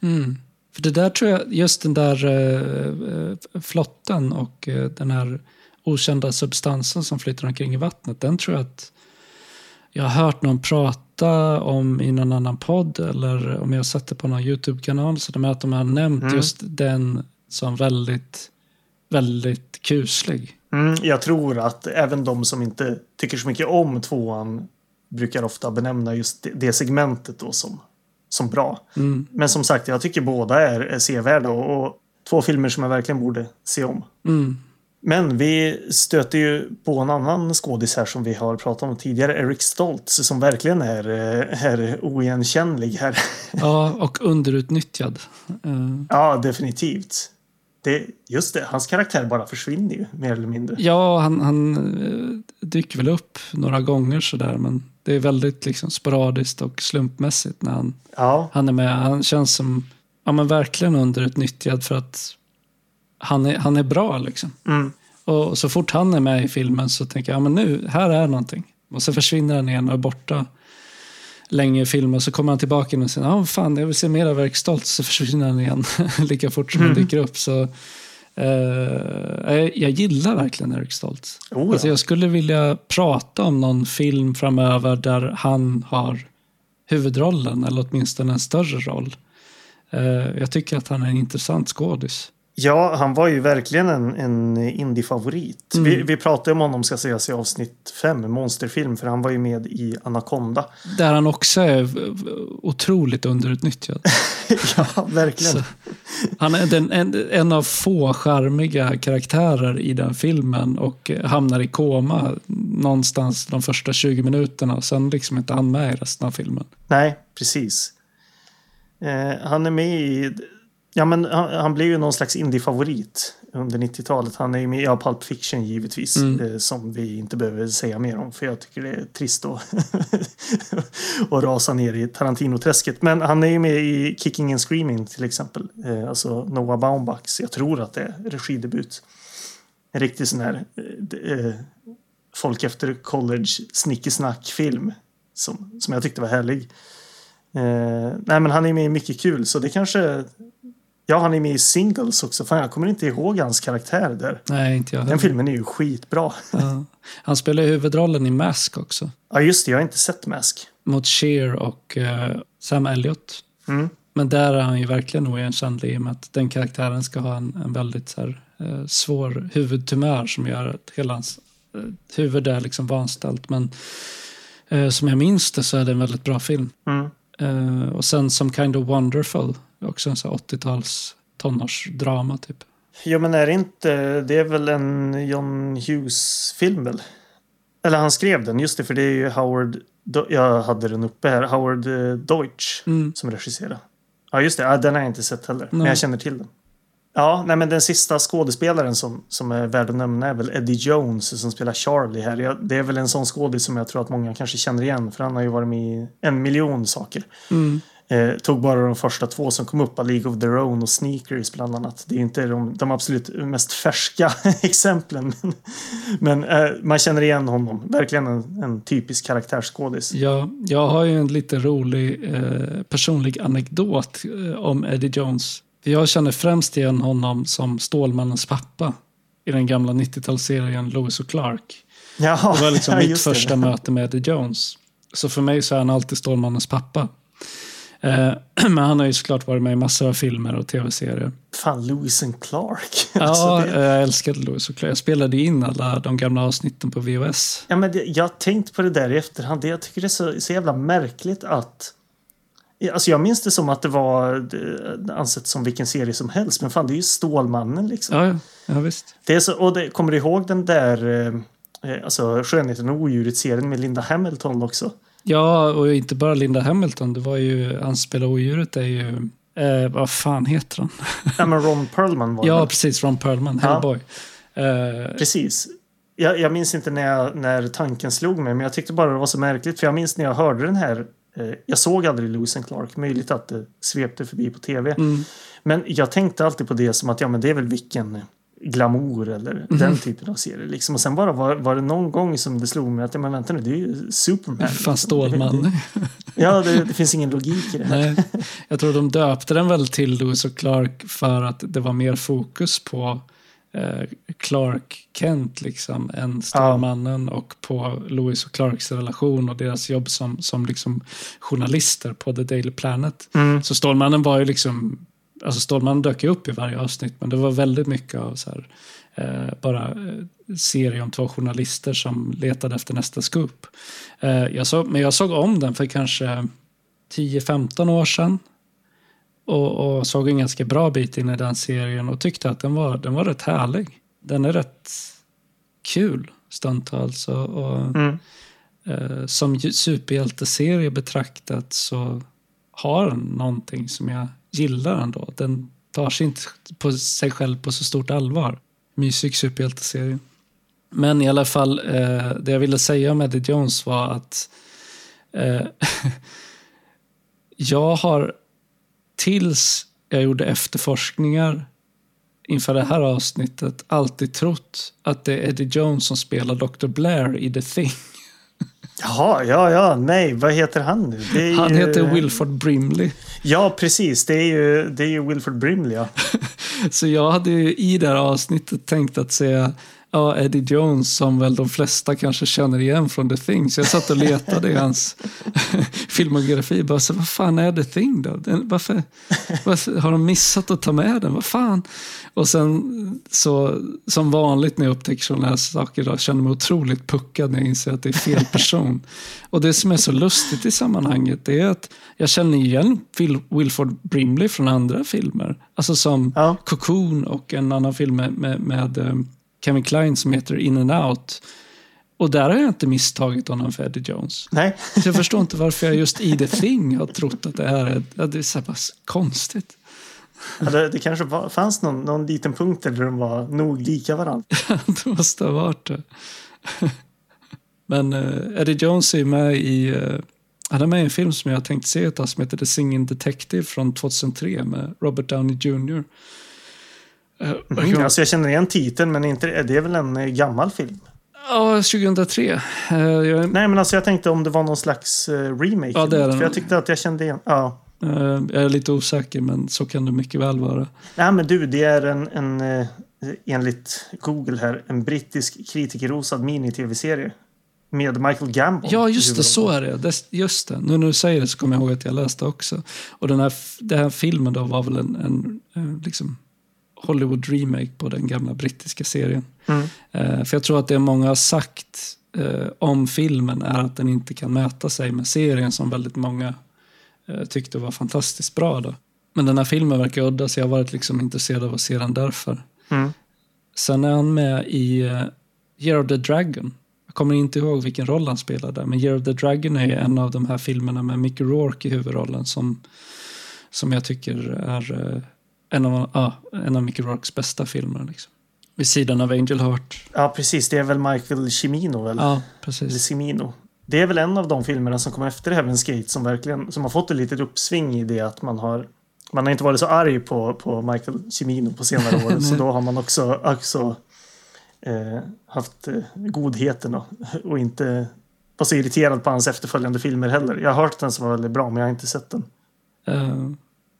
Mm. För det där tror jag, just den där eh, eh, flotten och eh, den här okända substansen som flyter omkring i vattnet, den tror jag att jag har hört någon prata om i någon annan podd eller om jag sett det på någon YouTube-kanal. Så de, att de har nämnt Mm. just den som väldigt, väldigt kuslig. Mm, jag tror att även de som inte tycker så mycket om tvåan brukar ofta benämna just det, segmentet då som, som bra. Mm. Men som sagt, jag tycker båda är, är sevärda och, och två filmer som jag verkligen borde se om. Mm. Men vi stöter ju på en annan skådis här som vi har pratat om tidigare, Eric Stoltz, som verkligen är, eh, är oigenkännlig här. Ja, och underutnyttjad. Eh, ja, definitivt. Det, just det, hans karaktär bara försvinner ju mer eller mindre. Ja, han, han eh, dyker väl upp några gånger sådär, men det är väldigt liksom sporadiskt och slumpmässigt när han, Ja, han är med. Han känns som ja, men verkligen underutnyttjad för att han är, han är bra. Liksom. mm, Och så fort han är med i filmen så tänker jag, ja men nu, här är någonting. Och så försvinner han igen och är borta länge i filmen. Så kommer han tillbaka och säger, ja fan jag vill se mer av Eric Stoltz. Så försvinner han igen *laughs* lika fort som han Mm. dyker upp. Så, eh, jag, jag gillar verkligen Eric Stoltz. Oh, ja. alltså, jag skulle vilja prata om någon film framöver där han har huvudrollen, eller åtminstone en större roll. Eh, jag tycker att han är en intressant skådis. Ja, han var ju verkligen en, en indie-favorit. Mm. Vi, vi pratade om honom, ska sägas, i avsnitt fem, monsterfilm, för han var ju med i Anaconda. Där han också är otroligt underutnyttjad. *laughs* ja, verkligen. Så, han är den, en, en av få charmiga karaktärer i den filmen och hamnar i koma någonstans de första 20 minuterna. Och sen liksom inte han med i resten av filmen. Nej, precis. Eh, han är med i... Ja, men han, han blev ju någon slags indie-favorit under 90-talet. Han är ju med i ja, Pulp Fiction givetvis. Mm. Eh, som vi inte behöver säga mer om. För jag tycker det är trist att *laughs* att rasa ner i Tarantino-träsket. Men han är ju med i Kicking and Screaming till exempel. Eh, alltså Noah Baumbachs. Jag tror att det är regidebut. En riktig sån här eh, eh, folk efter college snickesnack-film. Som, som jag tyckte var härlig. Eh, nej men han är med i mycket kul så det kanske... Ja han är med i Singles också. Fan jag kommer inte ihåg hans karaktär där. Nej, inte jag Den filmen är ju skitbra. Ja. Han spelar huvudrollen i Mask också. Ja just det, jag har inte sett Mask. Mot Cher och eh, Sam Elliott. Mm. Men där är han ju verkligen oigenkännlig i och med att den karaktären ska ha en, en väldigt så här, eh, svår huvudtumör som gör att hela hans eh, huvud är liksom vanställt. Men som jag minns det så är det en väldigt bra film. Mm. Och sen som Kind of Wonderful, också en så här 80-tals tonårsdrama typ. Jo men är det inte... Det är väl en John Hughes-film väl? Eller han skrev den, just det för det är ju Howard... Jag hade den uppe här. Howard eh, Deutsch Mm. som regisserar. Ja just det, ja, den har jag inte sett heller. Men Nej. jag känner till den. Ja, nej men den sista skådespelaren som, som är värd att nämna är väl Eddie Jones som spelar Charlie här. Jag, det är väl en sån skådis som jag tror att många kanske känner igen för han har ju varit med i en miljon saker. Mm. Eh, tog bara de första två som kom upp, A League of Their Own och Sneakers bland annat. Det är inte de, de absolut mest färska *laughs* exemplen. Men, men eh, man känner igen honom. Verkligen en, en typisk karaktärsskådis. Ja, jag har ju en lite rolig eh, personlig anekdot eh, om Eddie Jones. Jag känner främst igen honom som Stålmannens pappa i den gamla 90-talsserien Lewis och Clark. Jaha, Det var liksom *laughs* ja, mitt det. första möte med Eddie Jones. Så för mig så är han alltid Stålmannens pappa. Eh, *clears throat* men han har ju såklart varit med i massor av filmer och tv-serier. Fan, Lewis and Clark. *laughs* Ja, Alltså, det- jag älskade Lewis och Clark. Jag spelade in alla de gamla avsnitten på VHS. Ja, men det, jag har tänkt på det där i efterhand. Det- Jag tycker det är så, så jävla märkligt att... Alltså jag minns det som att det var ansett som vilken serie som helst. Men fan, det är ju Stålmannen liksom. Ja, ja, ja visst. Det är så, och det, kommer du ihåg den där eh, eh, alltså, Skönheten och odjuret-serien med Linda Hamilton också? Ja, och inte bara Linda Hamilton. Det var ju, han spelar odjuret är ju, eh, vad fan heter han? *laughs* Ja, men Ron Perlman var Ja, det. precis. Ron Perlman, Ja. Hellboy. Eh, Precis. Jag, jag minns inte när, jag, när tanken slog mig, men jag tyckte bara det var så märkligt. För jag minns när jag hörde den här. Eh, jag såg aldrig Lewis and Clark, möjligt att det svepte förbi på tv. mm, Men jag tänkte alltid på det som att ja, men det är väl vilken glamour eller Mhm. den typen av serie. Liksom. Och sen bara var, var det någon gång som det slog mig att ja, men vänta nu, det är ju Superman. liksom. Stålman. Ja, det, det finns ingen logik i det här. Nej, jag tror de döpte den väl till Lewis och Clark för att det var mer fokus på eh, Clark Kent liksom än Stålmannen och på Lewis och Clarks relation och deras jobb som, som liksom journalister på The Daily Planet. Mm. Så Stålmannen var ju liksom alltså Stålmannen dök ju upp i varje avsnitt, men det var väldigt mycket av så här, eh, bara eh, serie om två journalister som letade efter nästa scoop. Eh, jag såg, men jag såg om den för kanske 10-15 år sedan. Och, och, såg en ganska bra bit in i den serien och tyckte att den var, den var rätt härlig. Den är rätt kul stundtals. Och, och mm. eh, som superhjälteserie betraktat så har den någonting som jag gillar ändå. Den tar sig inte på sig själv på så stort allvar. Mysig superhjälteserie. Men i alla fall, eh, det jag ville säga om Eddie Jones var att eh, *laughs* jag har tills jag gjorde efterforskningar inför det här avsnittet alltid trott att det är Eddie Jones som spelar Dr. Blair i The Thing. Jaha, ja, ja, nej, vad heter han nu? han ju... heter Wilford Brimley. Ja, precis, det är ju, det är ju Wilford Brimley, ja. *laughs* Så jag hade ju i det här avsnittet tänkt att säga ja, Eddie Jones som väl de flesta kanske känner igen från The Thing. Så jag satt och letade i hans *laughs* filmografi. Bara, så, vad fan är The Thing då? Varför, varför, har de missat att ta med den? Vad fan? Och sen så som vanligt när jag upptäcker sådana här saker då, känner jag mig otroligt puckad när jag inser att det är fel person. och det som är så lustigt i sammanhanget är att jag känner igen Phil, Wilford Brimley från andra filmer. Alltså som ja. Cocoon och en annan film med, med, med eh, Kevin Klein som heter In and Out. Och där har jag inte misstagit honom för Eddie Jones. Nej. Så jag förstår inte varför jag just i The Thing har trott att det här är, att det är så pass konstigt. Ja, det, det, kanske var, fanns någon, någon liten punkt där de var nog lika varandra. *laughs* det måste ha varit det. Men uh, Eddie Jones är med i uh, han är med i en film som jag har tänkt se ett tag som heter The Singing Detective från 2003 med Robert Downey Jr. Mm, alltså jag känner igen titeln, men inte, det är väl en eh, gammal film? Ja, 2003. Uh, eh, jag... Nej, men alltså jag tänkte om det var någon slags remake. Ja, det är det. För jag tyckte att jag kände igen. Ja. Jag är lite osäker, men så kan det mycket väl vara. Nej, men du, det är en, en enligt Google här, en brittisk kritikerrosad mini-tv-serie. Med Michael Gambon. Ja, just det, så är det. Just det. Nu när du säger det så kommer jag ihåg att jag läste också. Och den här, den här filmen då var väl en, en liksom Hollywood remake på den gamla brittiska serien. Mm. Eh, för jag tror att det många har sagt eh, om filmen är att den inte kan mäta sig med serien som väldigt många eh, tyckte var fantastiskt bra. Då. Men den här filmen verkar udda så jag har varit liksom intresserad av att se den därför. Mm. Sen är han med i uh, Year of the Dragon. Jag kommer inte ihåg vilken roll han spelade men Year of the Dragon är en av de här filmerna med Mickey Rourke i huvudrollen som, som jag tycker är uh, en av, ja, en av Mickey Rourkes bästa filmer. Liksom. Vid sidan av Angel Heart. Ja, precis. Det är väl Michael Cimino, väl? Ja, precis. Eller Cimino. Det är väl en av de filmerna som kom efter Heaven's Gate som verkligen som har fått ett litet uppsving i det att man har man har inte varit så arg på, på Michael Cimino på senare *laughs* år. så då har man också, också eh, haft eh, godheten och, och inte var så irriterad på hans efterföljande filmer heller. Jag har hört den som var väldigt bra men jag har inte sett den. Uh,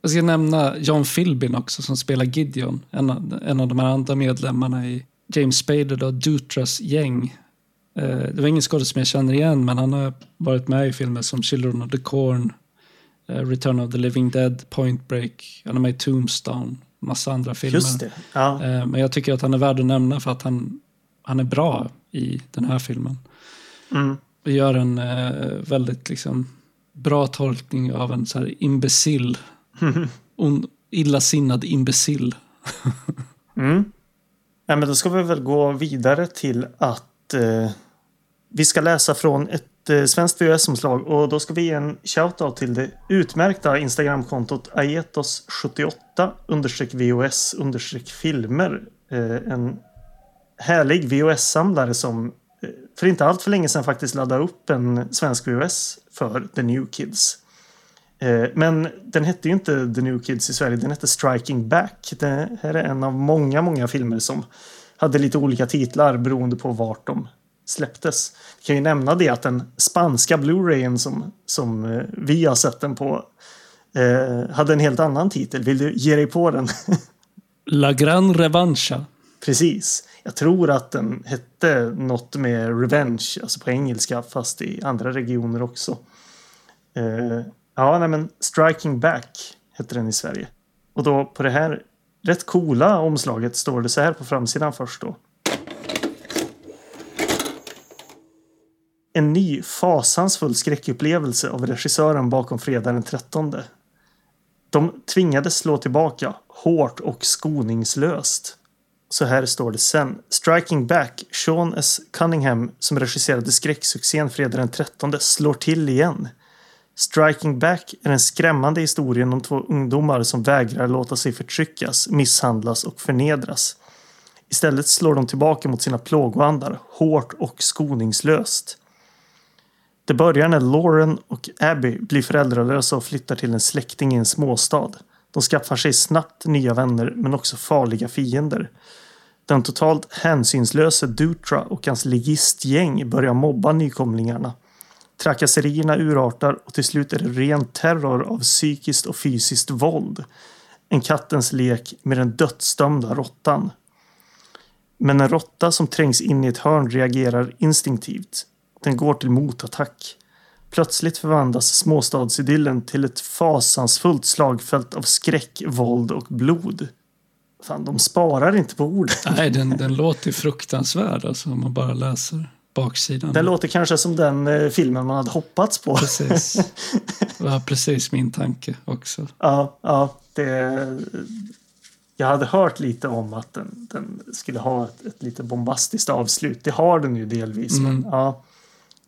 jag ska nämna John Philbin också som spelar Gideon. En av, en av de här andra medlemmarna i James Spader och Dutras gäng. Eh, det var ingen skådespelare som jag känner igen men han har varit med i filmer som Children of the Corn, eh, Return of the Living Dead, Point Break, han är med i Tombstone, massa andra filmer. Just det. Ja. Eh, men jag tycker att han är värd att nämna för att han, han är bra i den här filmen. Mm. Och gör en väldigt liksom, bra tolkning av en så här imbecill Ond, illasinnad imbecill. mm. Ja, men då ska vi väl gå vidare till att eh, vi ska läsa från ett eh, svenskt VHS-omslag och då ska vi ge en shoutout till det utmärkta Instagramkontot aetos78 VHS filmer. Eh, en härlig VHS-samlare som eh, för inte allt för länge sedan faktiskt laddade upp en svensk VHS för The New Kids. Eh, men den hette ju inte The New Kids i Sverige, den hette Striking Back. Det här är en av många, många filmer som hade lite olika titlar beroende på vart de släpptes. Jag kan ju nämna det att den spanska Blu-rayen som, som eh, vi har sett den på eh, hade en helt annan titel. Vill du ge dig på den? *laughs* La Gran Revancha. Precis. Jag tror att den hette något med Revenge, alltså på engelska, fast i andra regioner också. Eh, Ja, nej men Striking Back heter den i Sverige. Och då på det här rätt coola omslaget står det så här på framsidan först då. En ny fasansfull skräckupplevelse av regissören bakom fredag den 13. De tvingades slå tillbaka hårt och skoningslöst. Så här står det sen. Striking Back, Sean S. Cunningham som regisserade skräcksuccén Fredag den 13 slår till igen. Striking Back är den skrämmande historien om två ungdomar som vägrar låta sig förtryckas, misshandlas och förnedras. Istället slår de tillbaka mot sina plågoandar, hårt och skoningslöst. Det börjar när Lauren och Abby blir föräldralösa och flyttar till en släkting i en småstad. De skaffar sig snabbt nya vänner men också farliga fiender. Den totalt hänsynslöse Dutra och hans ligistgäng börjar mobba nykomlingarna. Trakasserierna urartar och till slut är det ren terror av psykiskt och fysiskt våld. En kattens lek med den dödsdömda råttan. Men en råtta som trängs in i ett hörn reagerar instinktivt. Den går till motattack. Plötsligt förvandlas småstadsidyllen till ett fasansfullt slagfält av skräck, våld och blod. Fan, de sparar inte på orden. Nej, den, den låter fruktansvärd alltså, om man bara läser baksidan. Den låter kanske som den eh, filmen man hade hoppats på. Precis. *laughs* Det var precis min tanke också. Ja, ja det, jag hade hört lite om att den, den skulle ha ett, ett lite bombastiskt avslut. Det har den ju delvis. Mm. Men, ja,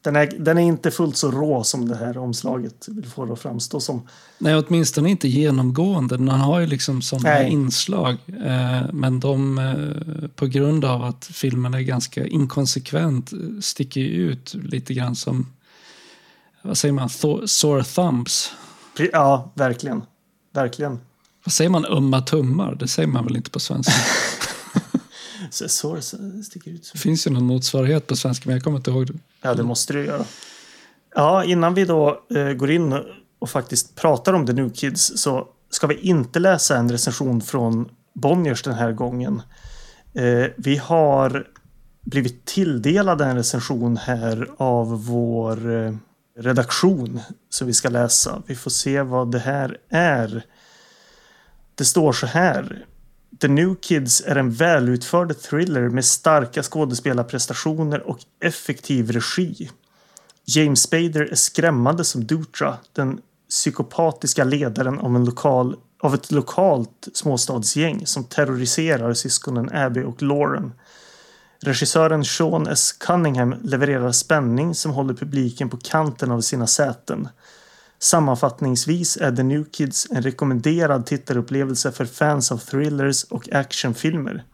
den, är, den är inte fullt så rå som det här omslaget vill få det att framstå som. Nej, åtminstone inte genomgående. Den har ju liksom sådana inslag. Eh, men de, eh, på grund av att filmen är ganska inkonsekvent, eh, sticker ju ut lite grann som, vad säger man, Thor- sore thumbs. Ja, verkligen. Verkligen. Vad säger man, ömma tummar? Det säger man väl inte på svenska? *laughs* Så, så, så sticker ut. Det finns ju någon motsvarighet på svenska, men jag kommer inte ihåg det. Ja, det måste du göra. Ja, innan vi då eh, går in och faktiskt pratar om The New Kids så ska vi inte läsa en recension från Bonniers den här gången. Eh, vi har blivit tilldelade en recension här av vår eh, redaktion som vi ska läsa. Vi får se vad det här är. Det står så här. The New Kids är en välutförd thriller med starka skådespelarprestationer och effektiv regi. James Spader är skrämmande som Dutra, den psykopatiska ledaren av, en lokal, av ett lokalt småstadsgäng som terroriserar syskonen Abby och Lauren. Regissören Sean S. Cunningham levererar spänning som håller publiken på kanten av sina säten. Sammanfattningsvis är The New Kids en rekommenderad tittarupplevelse för fans av thrillers och actionfilmer.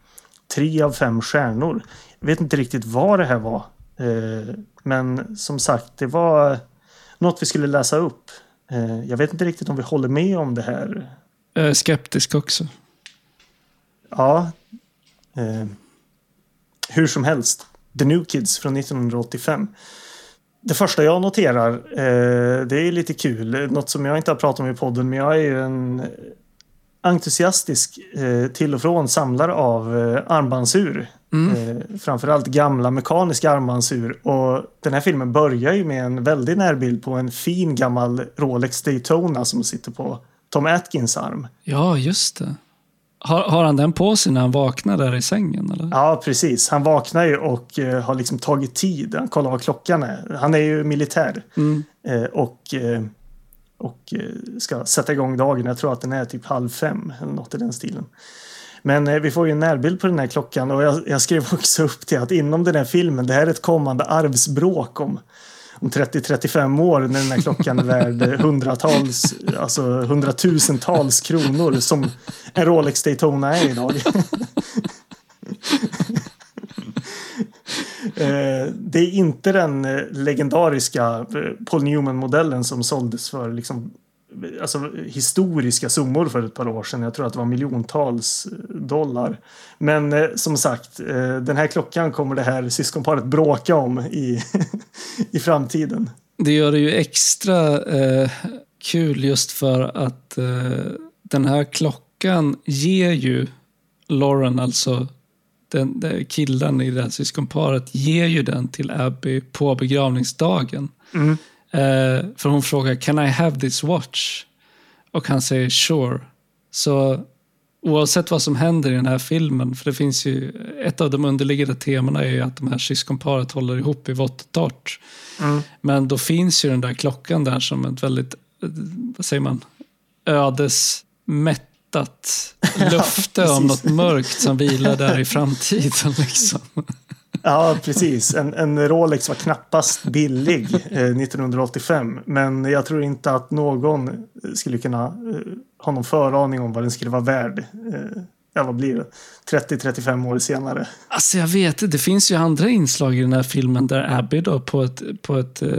Tre av fem stjärnor. Jag vet inte riktigt vad det här var. Eh, Men som sagt, det var något vi skulle läsa upp. Eh, Jag vet inte riktigt om vi håller med om det här. Jag är skeptisk också. Ja. Eh, Hur som helst. The New Kids från 1985. Det första jag noterar, eh, det är lite kul. Något som jag inte har pratat om i podden, men jag är ju en entusiastisk eh, till och från samlare av eh, armbandsur. Mm. Eh, framförallt gamla mekaniska armbandsur. Och den här filmen börjar ju med en väldig närbild på en fin gammal Rolex Daytona som sitter på Tom Atkins arm. Ja, just det. Har, har han den på sig när han vaknar där i sängen? Eller? Ja, precis. Han vaknar ju och eh, har liksom tagit tid. Han kollar vad klockan är. Han är ju militär. Mm. Eh, och eh, och ska sätta igång dagen. Jag tror att den är typ halv fem eller något i den stilen. Men vi får ju en närbild på den här klockan och jag, jag skrev också upp till att inom den här filmen, det här är ett kommande arvsbråk om, om 30-35 år när den här klockan är värd hundratals, alltså hundratusentals kronor som en Rolex Daytona är idag. Eh, det är inte den eh, legendariska eh, Paul Newman-modellen som såldes för liksom, alltså, historiska summor för ett par år sedan. Jag tror att det var miljontals eh, dollar. Men eh, som sagt, eh, den här klockan kommer det här syskonparet bråka om i, *laughs* i framtiden. Det gör det ju extra eh, kul just för att eh, den här klockan ger ju Lauren, alltså den, den killen i det här syskonparet, ger ju den till Abby på begravningsdagen. Mm. Eh, för hon frågar “Can I have this watch?” och han säger “Sure”. Så oavsett vad som händer i den här filmen, för det finns ju, ett av de underliggande temana är ju att de här syskonparet håller ihop i vått och torrt. Mm. Men då finns ju den där klockan där som ett väldigt, vad säger man, ödesmättat *laughs* löfte Ja, om något mörkt som vilar där i framtiden. Liksom. Ja, precis. En, en Rolex var knappast billig eh, 1985. Men jag tror inte att någon skulle kunna eh, ha någon föraning om vad den skulle vara värd. Eh, ja, vad blir det? 30-35 år senare. Alltså jag vet inte, det finns ju andra inslag i den här filmen där Abby då på ett, på ett eh,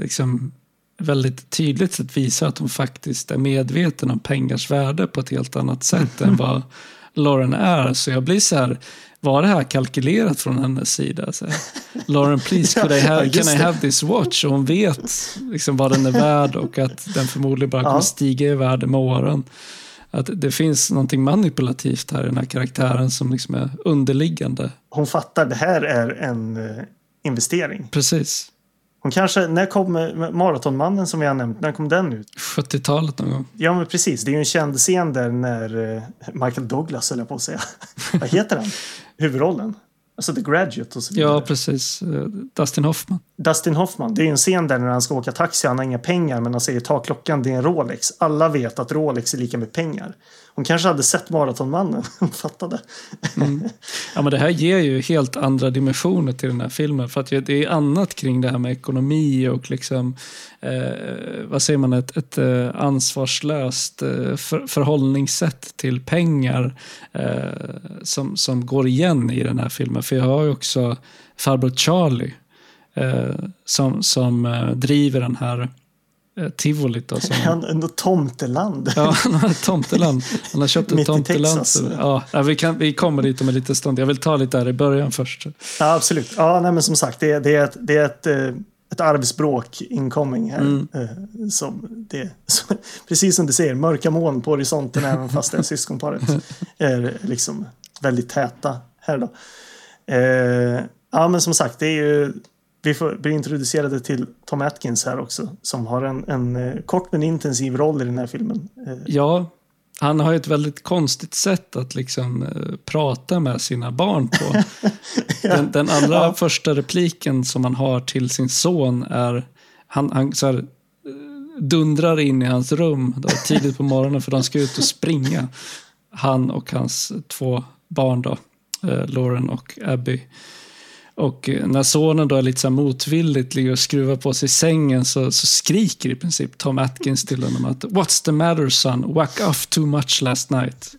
liksom väldigt tydligt sätt visar att hon faktiskt är medveten om pengars värde på ett helt annat sätt än vad *laughs* Lauren är. Så jag blir så här, var det här kalkylerat från hennes sida? Så Lauren, please, could I have, can I have this watch? Och hon vet liksom vad den är värd och att den förmodligen bara kommer stiga i värde med åren. Att det finns någonting manipulativt här i den här karaktären som liksom är underliggande. Hon fattar det här är en eh, investering. Precis. Hon kanske, när kom eh, Maratonmannen som vi har nämnt, när kom den ut? 70-talet någon gång. Ja men precis, det är ju en känd scen där när eh, Michael Douglas höll jag på att säga. *laughs* vad heter han? Huvudrollen? Alltså The Graduate och så vidare. Ja, precis. Eh, Dustin Hoffman. Dustin Hoffman, det är ju en scen där när han ska åka taxi, han har inga pengar men han säger ta klockan, det är en Rolex. Alla vet att Rolex är lika med pengar. Hon kanske hade sett Maratonmannen, *laughs* hon fattade. Mm. Ja, men det här ger ju helt andra dimensioner till den här filmen. För att det är annat kring det här med ekonomi och liksom, eh, vad säger man, ett, ett eh, ansvarslöst eh, för, förhållningssätt till pengar eh, som, som går igen i den här filmen. För jag har ju också farbror Charlie eh, som, som eh, driver den här eh, tivolit. *laughs* Han, en tomteland. Ja, tomteland. Han har köpt ett *laughs* tomteland. Texas. så- Ja, ja, vi, kan, vi kommer dit om en liten stund. Jag vill ta lite där i början först. Ja, absolut. Ja, nej, men som sagt, det, är- det är ett, det är ett, eh, ett arvsbråk incoming här. Mm. Eh, Som det, som, *laughs* precis som du säger, mörka moln på horisonten även fast det är syskonparet är liksom väldigt täta här då. Eh, ja, men som sagt, det är ju vi får bli introducerade till Tom Atkins här också som har en, en eh, kort men intensiv roll i den här filmen. Eh, Ja, han har ju ett väldigt konstigt sätt att liksom eh, prata med sina barn på. *laughs* Den, den allra Ja. första repliken som han har till sin son är han, han så här, dundrar in i hans rum då, tidigt på morgonen för de ska ut och springa. Han och hans två barn då, eh, Lauren och Abby. Och eh, när sonen då är lite så motvilligt ligger och skruvar på sig i sängen så, så skriker i princip Tom Atkins till honom att What's the matter son? Whack off too much last night.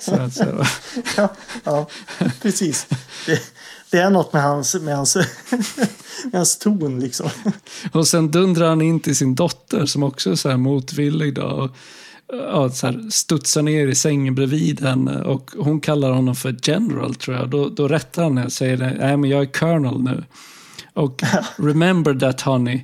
Så, att, så, *laughs* ja, ja, precis. Det, det är något med hans, med hans, *laughs* med hans ton liksom. och sen dundrar han in till sin dotter som också är så här motvillig. Då, ja, så här, studsar ner i sängen bredvid henne och hon kallar honom för general tror jag. Då, då rättar han henne och säger nej men jag är colonel nu. Och *laughs* remember that honey.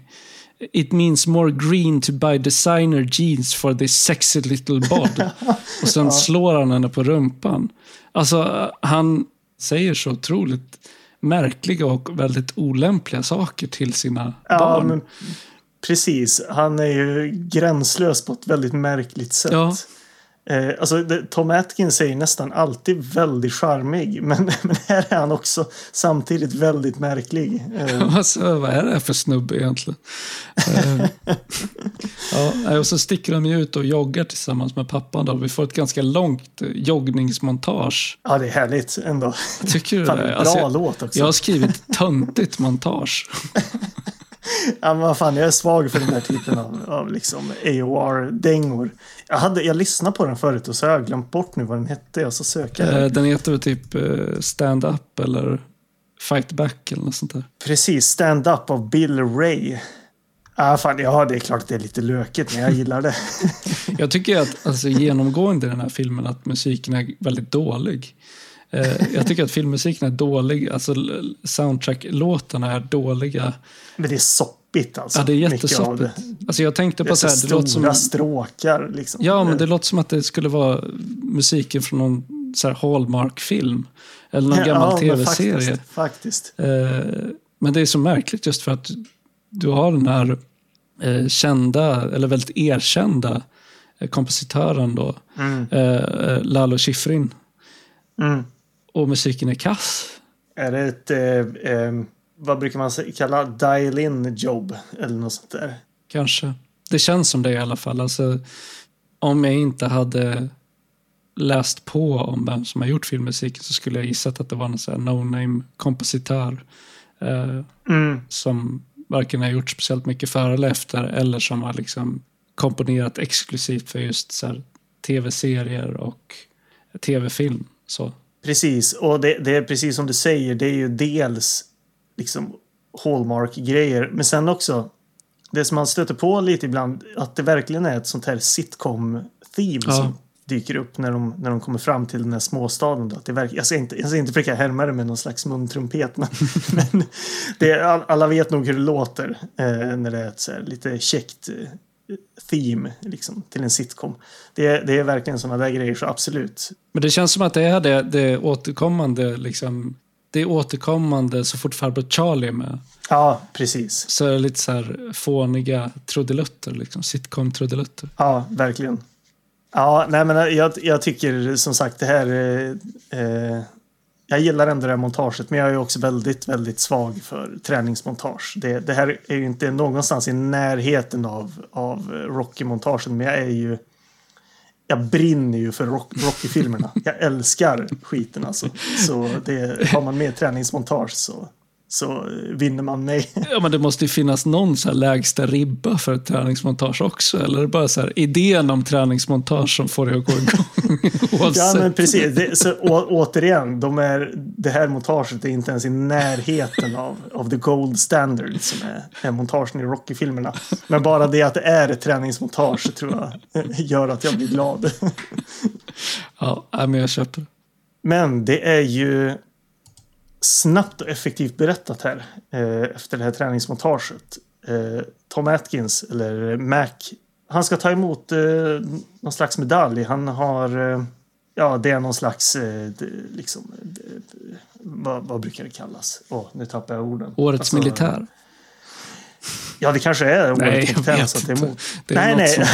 It means more green to buy designer jeans for this sexy little bod. *laughs* Och sen slår han henne på rumpan. Alltså, han säger så otroligt märkliga och väldigt olämpliga saker till sina Ja, barn. men precis. Han är ju gränslös på ett väldigt märkligt sätt. Ja. Eh, alltså, Tom Atkins är ju nästan alltid väldigt charmig. *laughs* Men, men här är han också samtidigt väldigt märklig. Eh, *laughs* Alltså, vad är det här för snubbe egentligen? Eh, *laughs* ja, och så sticker de ju ut och joggar tillsammans med pappan. Då. Vi får ett ganska långt joggningsmontage. ja, det är härligt ändå. Tycker du Fan, det? bra Alltså, jag, låt också. jag har skrivit töntigt montage. Ja, men vad fan, jag är svag för den här typen av, av liksom AOR-dängor. Jag, hade, jag lyssnade på den förut och så har jag glömt bort nu vad den hette. Jag jag. Eh, Den heter väl typ eh, Stand Up eller Fight Back eller något sånt där. Precis, Stand Up av Bill Ray. Ah, fan, ja, det är klart att det är lite lökigt, men jag gillar det. *laughs* Jag tycker att alltså, genomgående i den här filmen att musiken är väldigt dålig. Eh, jag tycker att filmmusiken är dålig, alltså soundtrack-låtarna är dåliga. Men det är soppigt alltså. Ja, det är jättesoppigt. Alltså jag tänkte på så här, det låter stora som... stråkar liksom. Ja, men det låter som att det skulle vara musiken från någon så här Hallmark-film. Eller någon gammal Ja, tv-serie. Faktiskt, faktiskt. Eh, men det är så märkligt just för att du har den här eh, kända, eller väldigt erkända kompositören då, Mm. Lalo Schifrin. Mm. Och musiken är kass. Är det ett, eh, eh, vad brukar man kalla dial-in jobb eller något sånt där? Kanske. Det känns som det i alla fall. Alltså, om jag inte hade läst på om vem som har gjort filmmusiken så skulle jag gissat att det var någon no-name kompositör eh, Mm. som varken har gjort speciellt mycket före eller efter eller som har liksom komponerat exklusivt för just tv-serier och tv-film. Så. Precis, och det, det är precis som du säger, det är ju dels liksom Hallmark-grejer, men sen också det som man stöter på lite ibland, att det verkligen är ett sånt här sitcom-theme Ja. som dyker upp när de, när de kommer fram till den här småstaden. Då. Att det verkar, jag, ska inte, jag ska inte försöka härma det med någon slags muntrumpet, men, *laughs* men det, alla vet nog hur det låter eh, när det är ett så här, lite käckt eh, theme liksom, till en sitcom. Det, är- det är verkligen sådana där grejer, så absolut. Men det känns som att det är det, det återkommande liksom det är återkommande så fort farbror Charlie är med. Ja, precis. Så är det lite så här fåniga trudelutter, liksom sitcom-trudelutter. Ja, verkligen. Ja, nej men jag, jag tycker som sagt det här... Eh, eh, jag gillar ändå det här montaget, men jag är också väldigt, väldigt svag för träningsmontage. Det, det här är ju inte någonstans i närheten av, av Rocky-montagen, men jag är ju... Jag brinner ju för rock, Rocky-filmerna. Jag älskar skiten alltså. Så det, har man med träningsmontage så, så vinner man mig. *laughs* Ja, men det måste ju finnas någon så lägsta ribba för ett träningsmontage också. Eller är det bara så här idén om träningsmontage som får det att gå igång? *laughs* Ja, men precis. Det, så, å, återigen, de är, det här montaget är inte ens i närheten av, av the gold standard som är, är montagen i Rocky-filmerna. Men bara det att det är ett träningsmontage tror jag *laughs* gör att jag blir glad. Ja, men jag köper. Men det är ju snabbt och effektivt berättat här eh, efter det här träningsmontaget. Eh, Tom Atkins, eller Mac, han ska ta emot eh, någon slags medalj. Han har, eh, ja det är någon slags, eh, liksom, vad, vad brukar det kallas? Åh, nu tappar jag orden. Årets Alltså, militär. Ja, det kanske är Nej, årets jag militär. vet att det är inte. emot. Det är nej, något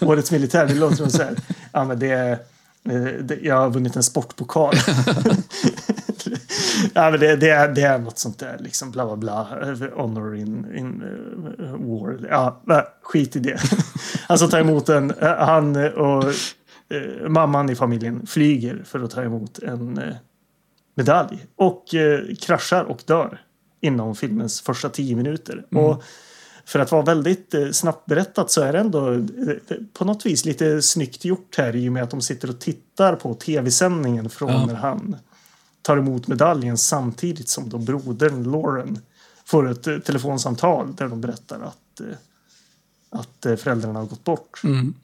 nej. *laughs* årets militär, det låter som så här. Ja, men det är, jag har vunnit en sportpokal. *laughs* ja, men det, det, är, det är något sånt där, liksom bla bla bla. eh, Honor in, in eh, war. Ja, skit i det. *laughs* Han ska ta emot en, eh, han och eh, mamman i familjen flyger för att ta emot en eh, medalj och eh, kraschar och dör inom filmens första tio minuter. Och för att vara väldigt eh, snabbt berättat så är det ändå eh, på något vis lite snyggt gjort här i och med att de sitter och tittar på tv-sändningen från Ja. när han tar emot medaljen samtidigt som då brodern Lauren får ett eh, telefonsamtal där de berättar att, eh, att eh, föräldrarna har gått bort. Mm.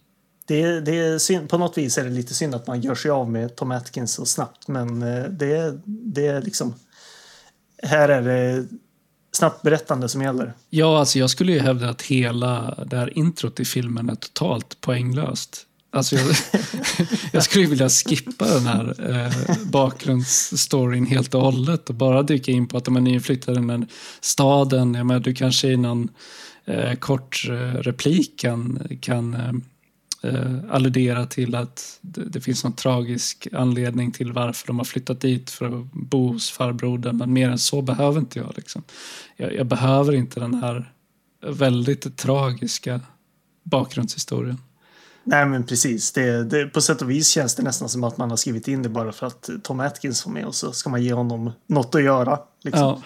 Det, det är synd, på något vis är det lite synd att man gör sig av med Tom Atkins så snabbt men eh, det, det är liksom här är det snabbt berättande som gäller. Ja, alltså jag skulle ju hävda att hela det här introt i filmen är totalt poänglöst. Alltså jag, *laughs* jag skulle vilja skippa den här eh, bakgrundsstoryn helt och hållet och bara dyka in på att de är nyinflyttade i staden. Jag menar, du kanske i någon eh, kort eh, replik kan, kan eh, eh, alludera till att det, det finns någon tragisk anledning till varför de har flyttat dit för att bo hos farbrodern. Men mer än så behöver inte jag. Liksom. Jag, jag behöver inte den här väldigt tragiska bakgrundshistorien. Nej men precis. Det, det, på sätt och vis känns det nästan som att man har skrivit in det bara för att Tom Atkins var med och så ska man ge honom något att göra. Liksom. Ja,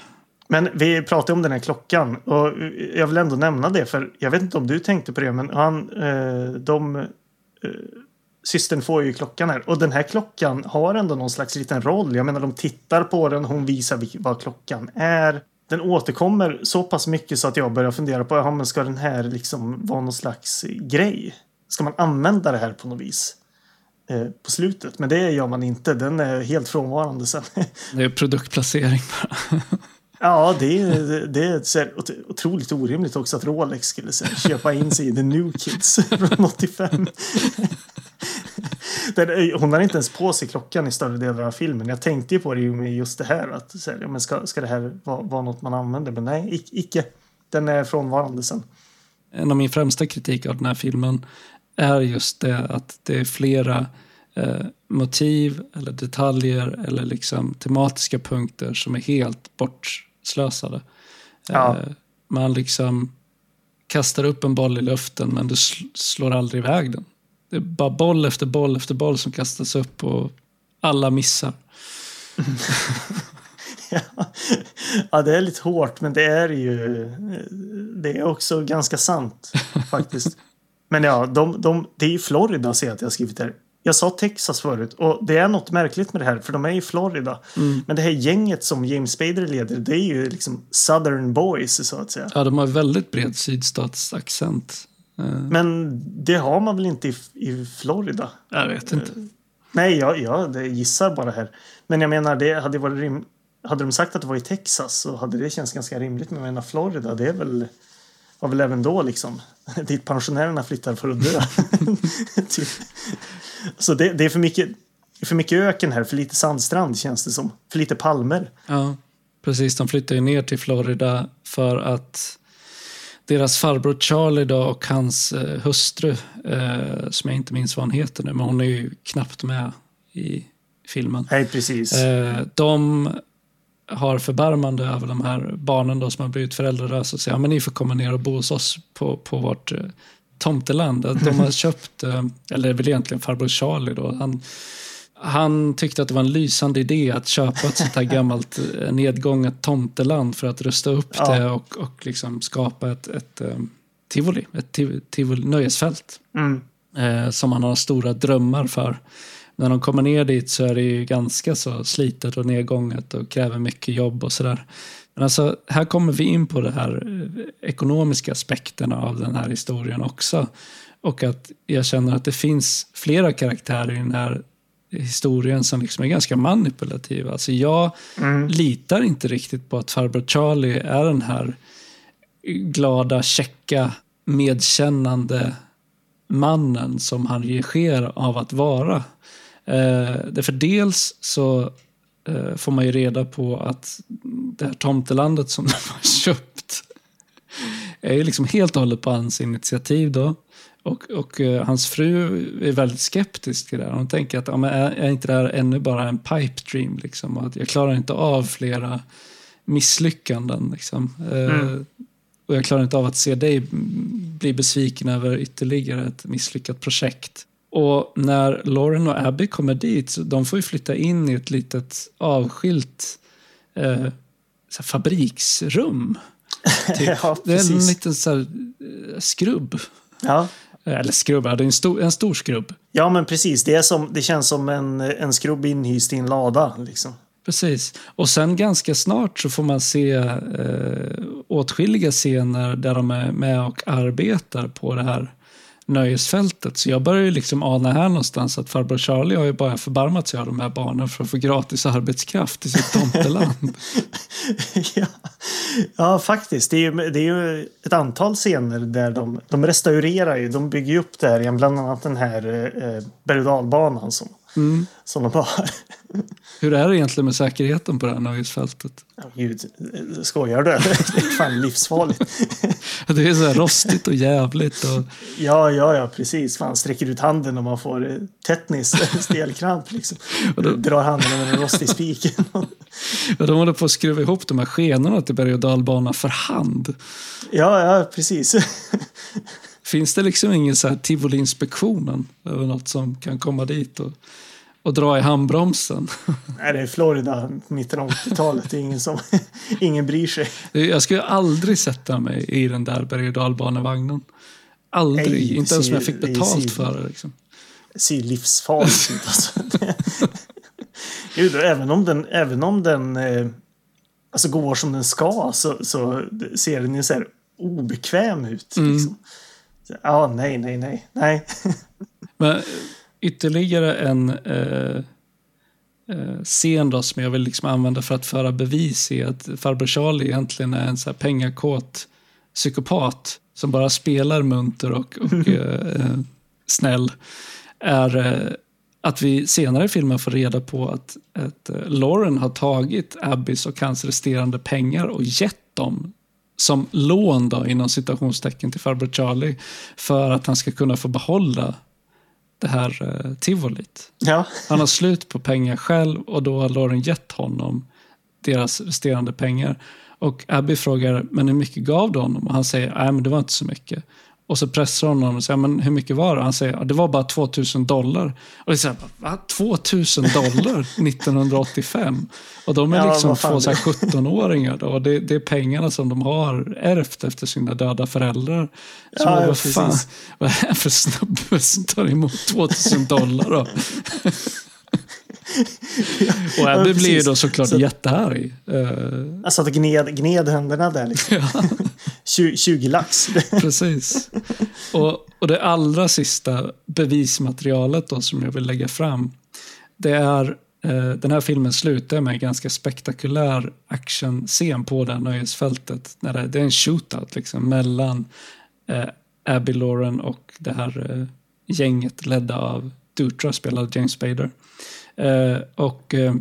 men vi pratade om den här klockan och jag vill ändå nämna det för jag vet inte om du tänkte på det men han, eh, de, eh, systern får ju klockan här och den här klockan har ändå någon slags liten roll. Jag menar de tittar på den, hon visar vad klockan är. Den återkommer så pass mycket så att jag börjar fundera på, ja, men ska den här liksom vara någon slags grej? Ska man använda det här på något vis? Eh, på slutet, men det gör man inte. Den är helt frånvarande sen. det är produktplacering bara. *laughs* Ja, det är, det är otroligt orimligt också att Rolex skulle här, köpa in sig i The New Kids från 85. Den Hon har inte ens på sig klockan i större delen av filmen. Jag tänkte ju på det med just det här. Att, så här, men ska, ska det här vara, vara något man använder? Men nej, ic- icke. Den är frånvarande sen. En av min främsta kritik av den här filmen är just det att det är flera eh, motiv eller detaljer eller liksom tematiska punkter som är helt bort bortslösade. Ja. Eh, man liksom kastar upp en boll i luften men du sl slår aldrig iväg den. Det är bara boll efter boll efter boll som kastas upp och alla missar. *laughs* ja, det är lite hårt, men det är ju det är också ganska sant faktiskt. *laughs* men ja, de, de, det är ju Florida ser jag att jag har skrivit här. Jag sa Texas förut och det är något märkligt med det här för de är i Florida. Mm. Men det här gänget som James Spader leder det är ju liksom Southern Boys så att säga. Ja, de har väldigt bred sydstatsaccent. Eh, Men det har man väl inte i, i Florida? jag vet inte. Nej, jag, jag det gissar bara här. Men jag menar, det hade varit rim... Hade de sagt att det var i Texas så hade det känts ganska rimligt. Men jag menar, Florida, det är väl... Var väl även då liksom *laughs* dit pensionärerna flyttar för att dö. *laughs* typ. Så det, det är för mycket, för mycket öken här, för lite sandstrand känns det som. För lite palmer. Ja, precis. De flyttar ju ner till Florida för att deras farbror Charlie då och hans eh, hustru, eh, som jag inte minns vad hon heter nu, men hon är ju knappt med i filmen. Nej, precis. Eh, de har förbarmande över de här barnen då som har blivit föräldralösa och säger ja, men ni får komma ner och bo hos oss på, på vårt eh, tomteland. De har *laughs* köpt, eh, eller väl egentligen farbror Charlie då, han, han tyckte att det var en lysande idé att köpa ett sånt här *laughs* gammalt eh, nedgånget tomteland för att rusta upp Ja. det och, och liksom skapa ett, ett eh, tivoli, ett tiv, tivoli, nöjesfält Mm. eh, som han har stora drömmar för. När de kommer ner dit så är det ju ganska så slitet och nedgånget och kräver mycket jobb och sådär. Men alltså, här kommer vi in på de här eh, ekonomiska aspekterna av den här historien också. Och att jag känner att det finns flera karaktärer i den här historien som liksom är ganska manipulativa. Alltså jag Mm. litar inte riktigt på att farbror Charlie är den här glada, checka, medkännande mannen som han ger sker av att vara. Eh, därför dels så får man ju reda på att det här tomtelandet som *laughs* de har köpt är ju liksom helt och hållet på hans initiativ då. Och, och eh, hans fru är väldigt skeptisk till det här. Hon tänker att ja, men är, är inte det här ännu bara en pipe dream? Liksom? Och att jag klarar inte av flera misslyckanden. Liksom. Eh, Mm. och jag klarar inte av att se dig bli besviken över ytterligare ett misslyckat projekt. Och när Lauren och Abby kommer dit, så de får ju flytta in i ett litet avskilt eh, fabriksrum. *laughs* Typ. ja, Det är en liten så här, eh, skrubb. Ja. Eller skrubb, det är en stor, en stor skrubb. ja, men precis. Det, är som, det känns som en, en skrubb inhyst i en lada. Liksom. Precis. Och sen ganska snart så får man se eh, åtskilliga scener där de är med och arbetar på det här nöjesfältet. Så jag börjar ju liksom ana här någonstans att farbror Charlie har ju bara förbarmat sig av de här barnen för att få gratis arbetskraft i sitt tomteland. *laughs* ja. ja, faktiskt. Det är, ju, det är ju ett antal scener där de, de restaurerar ju. De bygger ju upp det här igen. Bland annat den här eh, eh berg och dalbanan som, Mm. som de har. Hur är det egentligen med säkerheten på det här nöjesfältet? Ja, Gud, skojar du? Det är fan livsfarligt. *laughs* Det är så här rostigt och jävligt. Och, Ja, ja, ja, precis. Man sträcker ut handen och man får eh, tetanus, *laughs* stelkramp liksom. Och då- Drar handen över en rostig spik. *laughs* de håller på att skruva ihop de här skenorna till berg och dalbana för hand. ja, ja, precis. Finns det liksom ingen så här tivoliinspektionen över något som kan komma dit och, och dra i handbromsen? Nej, det är Florida, mitten av 80-talet. Det är ingen som... *laughs* ingen bryr sig. Jag skulle aldrig sätta mig i den där berg och dalbanevagnen. Aldrig. Nej, inte ens om jag fick betalt ser- för det. Liksom. Det ser livsfarligt ut. Alltså. *laughs* Gud, även om den, även om den eh, alltså går som den ska så, så ser den ju så här obekväm ut. Mm. Liksom. Så, Ja, nej, nej, nej, nej. *laughs* Men ytterligare en eh, eh, scen då som jag vill liksom använda för att föra bevis i att farbror Charlie egentligen är en så här pengakåt psykopat som bara spelar munter och, och eh, eh, snäll. Är eh, att vi senare i filmen får reda på att, att Lauren har tagit Abbys och hans resterande pengar och gett dem som lån då, inom citationstecken till farbror Charlie för att han ska kunna få behålla det här eh, tivolit. Ja. Han har slut på pengar själv och då har Lauren gett honom deras resterande pengar. Och Abby frågar, men hur mycket gav du honom? Och han säger, nej men det var inte så mycket. Och så pressar hon honom och säger, men hur mycket var det? Han säger, det var bara 2000 dollar. Och det är så här, va? 2000 dollar *laughs* 1985? Och de är Ja, liksom vad två så här det- 17-åringar då. Och det, det är pengarna som de har ärvt efter sina döda föräldrar. Så Ja, bara, ja, vad fan, vad är det för snubbe som tar emot 2000 dollar då? *laughs* Och Abby blir ju då såklart Så- jättearg. Eh, Jag satt och gned, gned händerna där. Liksom. *laughs* 20, 20 lax. *laughs* Precis. Och, och det allra sista bevismaterialet då som jag vill lägga fram. Det är, eh, den här filmen slutar med en ganska spektakulär actionscen på det här nöjesfältet. När det, det är en shootout liksom, mellan eh, Abby Lauren och det här eh, gänget ledda av Dutra, spelad av James Spader. Eh, och eh,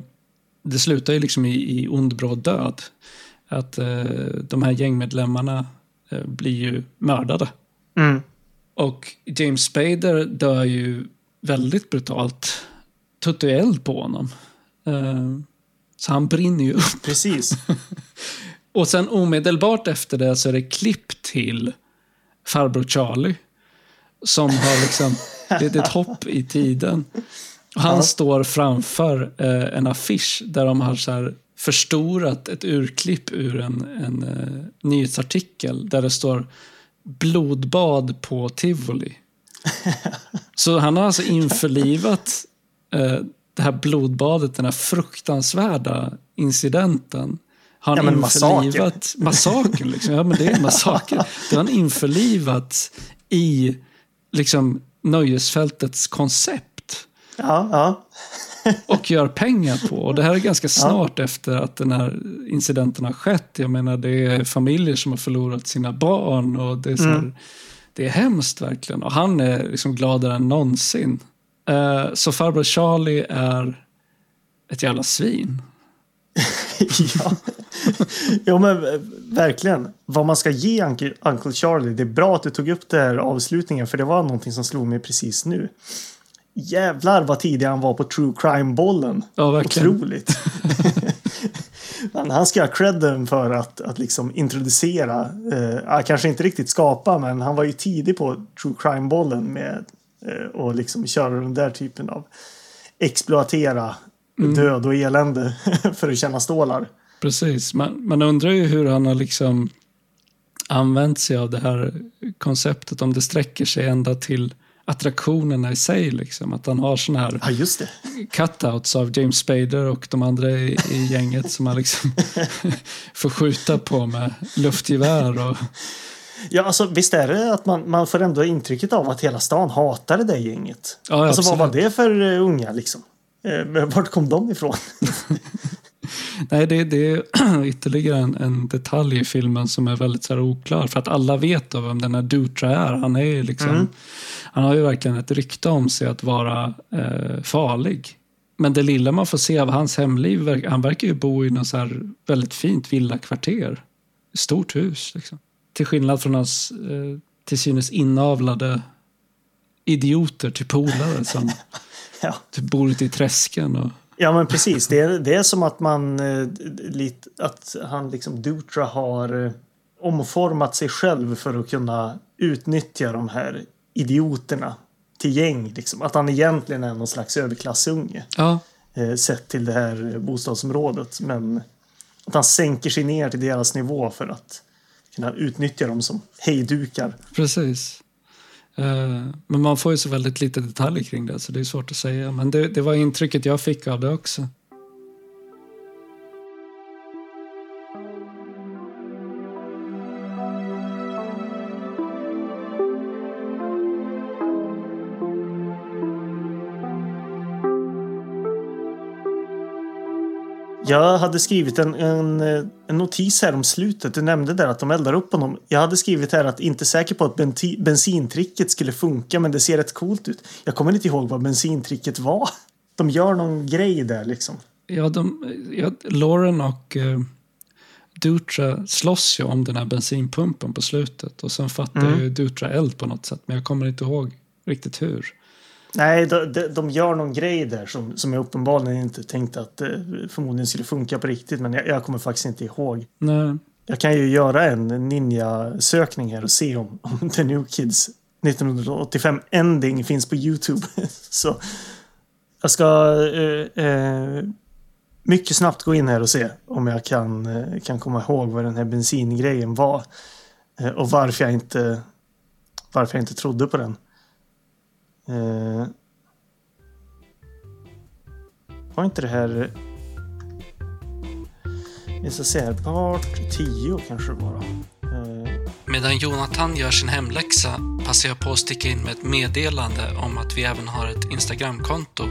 det slutar ju liksom i, i ond bråd död. Att eh, de här gängmedlemmarna blir ju mördade. Mm. Och James Spader dör ju väldigt brutalt. Tuttar eld på honom. Eh, så han brinner ju upp. Precis. *laughs* Och sen omedelbart efter det så är det klipp till farbror Charlie. Som har liksom, *laughs* det är ett hopp i tiden. Och han Ja. står framför eh, en affisch där de har så här förstorat ett urklipp ur en, en eh, nyhetsartikel där det står blodbad på tivoli. *laughs* Så han har alltså införlivat eh, det här blodbadet, den här fruktansvärda incidenten. Har han Ja, men införlivat... Massaker. liksom. Ja, men det är massaker. Det har han införlivat i liksom, nöjesfältets koncept Ja, ja. Och gör pengar på. Och det här är ganska snart efter att den här incidenten har skett. Jag menar, det är familjer som har förlorat sina barn och det är, så här, Mm. det är hemskt verkligen. Och han är liksom gladare än någonsin. Eh, så farbror Charlie är ett jävla svin. *laughs* ja. jo, men eh, verkligen. Vad man ska ge Uncle Charlie. Det är bra att du tog upp det här avslutningen. För det var någonting som slog mig precis nu. Jävlar vad tidig han var på true crime-bollen. Ja, verkligen. Otroligt. *laughs* Men han ska ha credden för att, att liksom introducera, eh, kanske inte riktigt skapa, men han var ju tidig på true crime-bollen med eh, och liksom köra den där typen av exploatera Mm. död och elände *laughs* för att tjäna stålar. Precis. Man, man undrar ju hur han har liksom använt sig av det här konceptet. Om det sträcker sig ända till attraktionerna i sig. Liksom. Att han har såna här Ja, cutouts av James Spader och de andra i, i gänget som man liksom *laughs* får skjuta på med luftgevär. Och, Ja, alltså visst är det att man, man får ändå intrycket av att hela stan hatar det där gänget. Ja, ja, alltså vad var det för uh, unga liksom? Eh, vart kom de ifrån? *laughs* *laughs* nej, det, det är *clears throat* ytterligare en, en detalj i filmen som är väldigt så oklar. För att alla vet då vem den här Dutra är. Han, är liksom, Mm. han har ju verkligen ett rykte om sig att vara eh, farlig. Men det lilla man får se av hans hemliv, han verkar ju bo i något så här väldigt fint villakvarter. Stort hus. Liksom. Till skillnad från hans eh, till synes inavlade idioter till polare som *laughs* ja. typ bor ute i träsken. Och, ja, men precis. Det är, det är som att man eh, lite, att han liksom Dutra har eh, omformat sig själv för att kunna utnyttja de här idioterna till gäng. Liksom. Att han egentligen är någon slags överklassunge. ja, eh, sett till det här bostadsområdet. Men att han sänker sig ner till deras nivå för att kunna utnyttja dem som hejdukar. Precis. Eh, men man får ju så väldigt lite detaljer kring det, så det är svårt att säga. Men det, det var intrycket jag fick av det också. Jag hade skrivit en, en, eh, en notis här om slutet. Du nämnde där att de eldar upp honom. Jag hade skrivit här att inte säker på att benti, bensintricket skulle funka, men det ser rätt coolt ut. Jag kommer inte ihåg vad bensintricket var. De gör någon grej där liksom. Ja, de, ja, Lauren och eh, Dutra slåss ju om den här bensinpumpen på slutet. Och sen fattar Mm. ju Dutra eld på något sätt. Men jag kommer inte ihåg riktigt hur. Nej, de, de, gör någon grej där som, som jag uppenbarligen inte tänkte att det förmodligen skulle funka på riktigt. Men jag, jag kommer faktiskt inte ihåg. Nej. Jag kan ju göra en ninja-sökning här och se om, om The New Kids 1985 Ending finns på YouTube. *laughs* Så jag ska eh, eh, mycket snabbt gå in här och se om jag kan, eh, kan komma ihåg vad den här bensingrejen var. Eh, och varför jag inte varför jag inte trodde på den. Eh, var inte det här... Vi ska se här. Part 10 kanske det var. då. Eh, Medan Jonathan gör sin hemläxa passar jag på att sticka in med ett meddelande om att vi även har ett Instagramkonto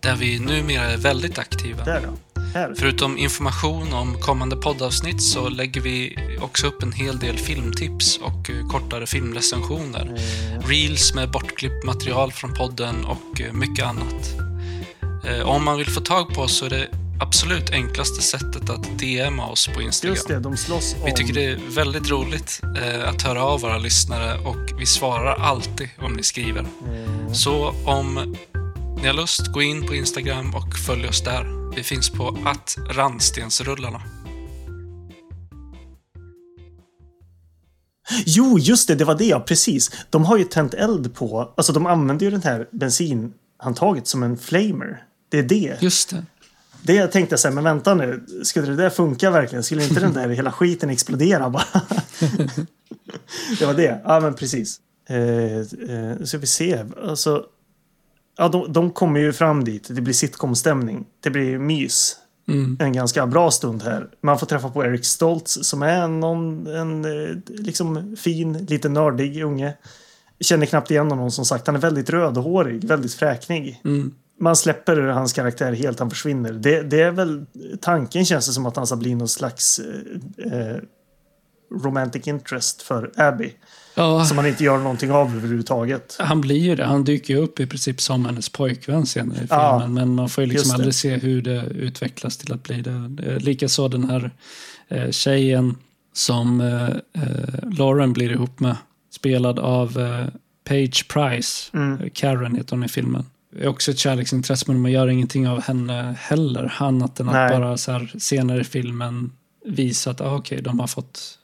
där vi numera är väldigt aktiva. där då. Förutom information om kommande poddavsnitt så lägger vi också upp en hel del filmtips och eh, kortare filmrecensioner. Eh, Reels med bortklippt material från podden och eh, mycket annat. Om man vill få tag på oss så är det absolut enklaste sättet att DMa oss på Instagram. just det, de slåss om... Vi tycker det är väldigt roligt eh, att höra av våra lyssnare och vi svarar alltid om ni skriver. Eh, Så om ni har lust, gå in på Instagram och följ oss där. Vi finns på att randstensrullarna. Jo, just det, det var det, ja, precis. De har ju tänt eld på... Alltså de använder ju den här bensinhandtaget som en flamer. Det är det. Just det. Det jag tänkte så här, men vänta nu. Skulle det där funka verkligen? Skulle inte den där hela skiten explodera bara? *laughs* det var det. Ja, men precis. Eh, eh, så vi se. Alltså, ja, de, de kommer ju fram dit. Det blir sitcom-stämning. Det blir mys. Mm. En ganska bra stund här. Man får träffa på Eric Stoltz som är någon, en eh, liksom fin, lite nördig unge. Känner knappt igen honom som sagt. Han är väldigt rödhårig, väldigt fräknig Mm. man släpper hans karaktär helt, han försvinner. Det, det är väl tanken känns det som att han ska bli någon slags eh, eh, romantic interest för Abby. Ja, Som man inte gör någonting av överhuvudtaget. han blir ju det. Han dyker ju upp i princip som hennes pojkvän senare i filmen. Ja, men man får ju liksom aldrig se hur det utvecklas till att bli det. är Likaså den här eh, tjejen som eh, eh, Lauren blir ihop med. Spelad av eh, Paige Price. Mm. Eh, Karen heter hon i filmen. Det är också ett kärleksintresse men man gör ingenting av henne heller. Annat än att Nej. bara så här, senare i filmen visa att ah, okej, de har fått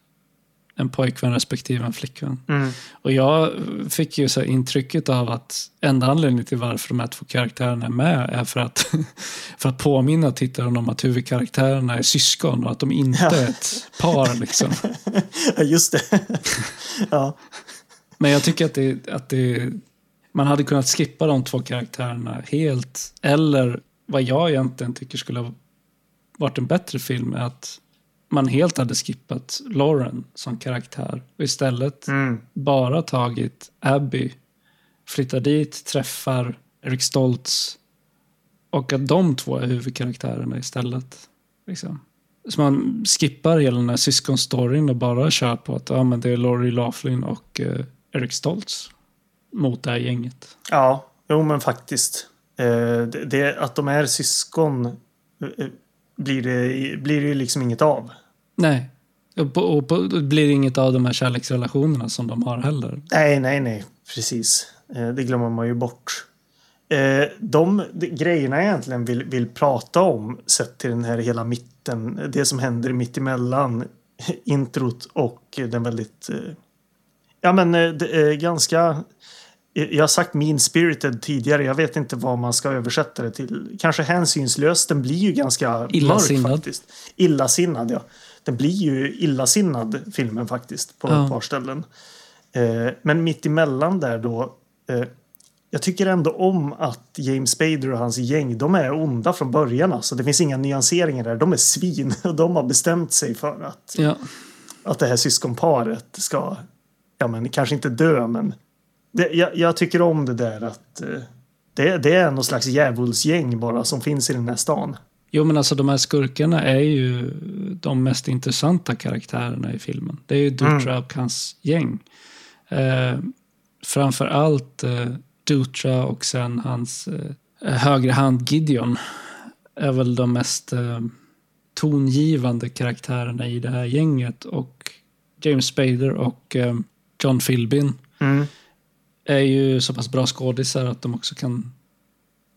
en pojkvän respektive en flickvän. Mm. Och jag fick ju så intrycket av att enda anledningen till varför de här två karaktärerna är med är för att, *laughs* för att påminna tittaren om att huvudkaraktärerna är syskon och att de inte Ja. är ett par. Liksom. *laughs* Ja, just det. ja. Men jag tycker att, det, att det, man hade kunnat skippa de två karaktärerna helt. Eller vad jag egentligen tycker skulle ha varit en bättre film är att man helt hade skippat Lauren som karaktär och istället Mm. bara tagit Abby, flyttar dit, träffar Eric Stoltz och att de två är huvudkaraktärerna istället. Liksom. Så man skippar hela den här syskonstoryn och bara kör på att ja, men det är Laurie Laughlin och eh, Eric Stoltz mot det här gänget. ja, jo men faktiskt. Eh, det, det, att de är syskon eh, eh, blir det, blir det ju liksom inget av. Nej. Och, på, och på, det blir inget av de här kärleksrelationerna som de har heller. Nej, nej, nej. Precis. Eh, Det glömmer man ju bort. Eh, De de grejerna jag egentligen vill, vill prata om sett till den här hela mitten. Det som händer mitt emellan *laughs* introt och den väldigt... eh, Ja men det ganska... Jag har sagt mean spirited tidigare. Jag vet inte vad man ska översätta det till. Kanske hänsynslös. Den blir ju ganska Illasinnad. mörk faktiskt. Illasinnad, ja. Den blir ju illasinnad, filmen faktiskt, på Ja. ett par ställen. Eh, men mitt emellan där då. Eh, jag tycker ändå om att James Spader och hans gäng, de är onda från början. Alltså. Det finns inga nyanseringar där. De är svin *laughs* och de har bestämt sig för att, Ja. att det här syskonparet ska, ja men kanske inte dö, men det, jag, jag tycker om det där att eh, det, det är någon slags djävulsgäng bara som finns i den här stan. Jo men alltså de här skurkarna är ju de mest intressanta karaktärerna i filmen. Det är ju Dutra och hans gäng. Eh, framför allt eh, Dutra och sen hans eh, högra hand Gideon är väl de mest eh, tongivande karaktärerna i det här gänget. Och James Spader och eh, John Philbin Mm. är ju så pass bra skådisar att de också kan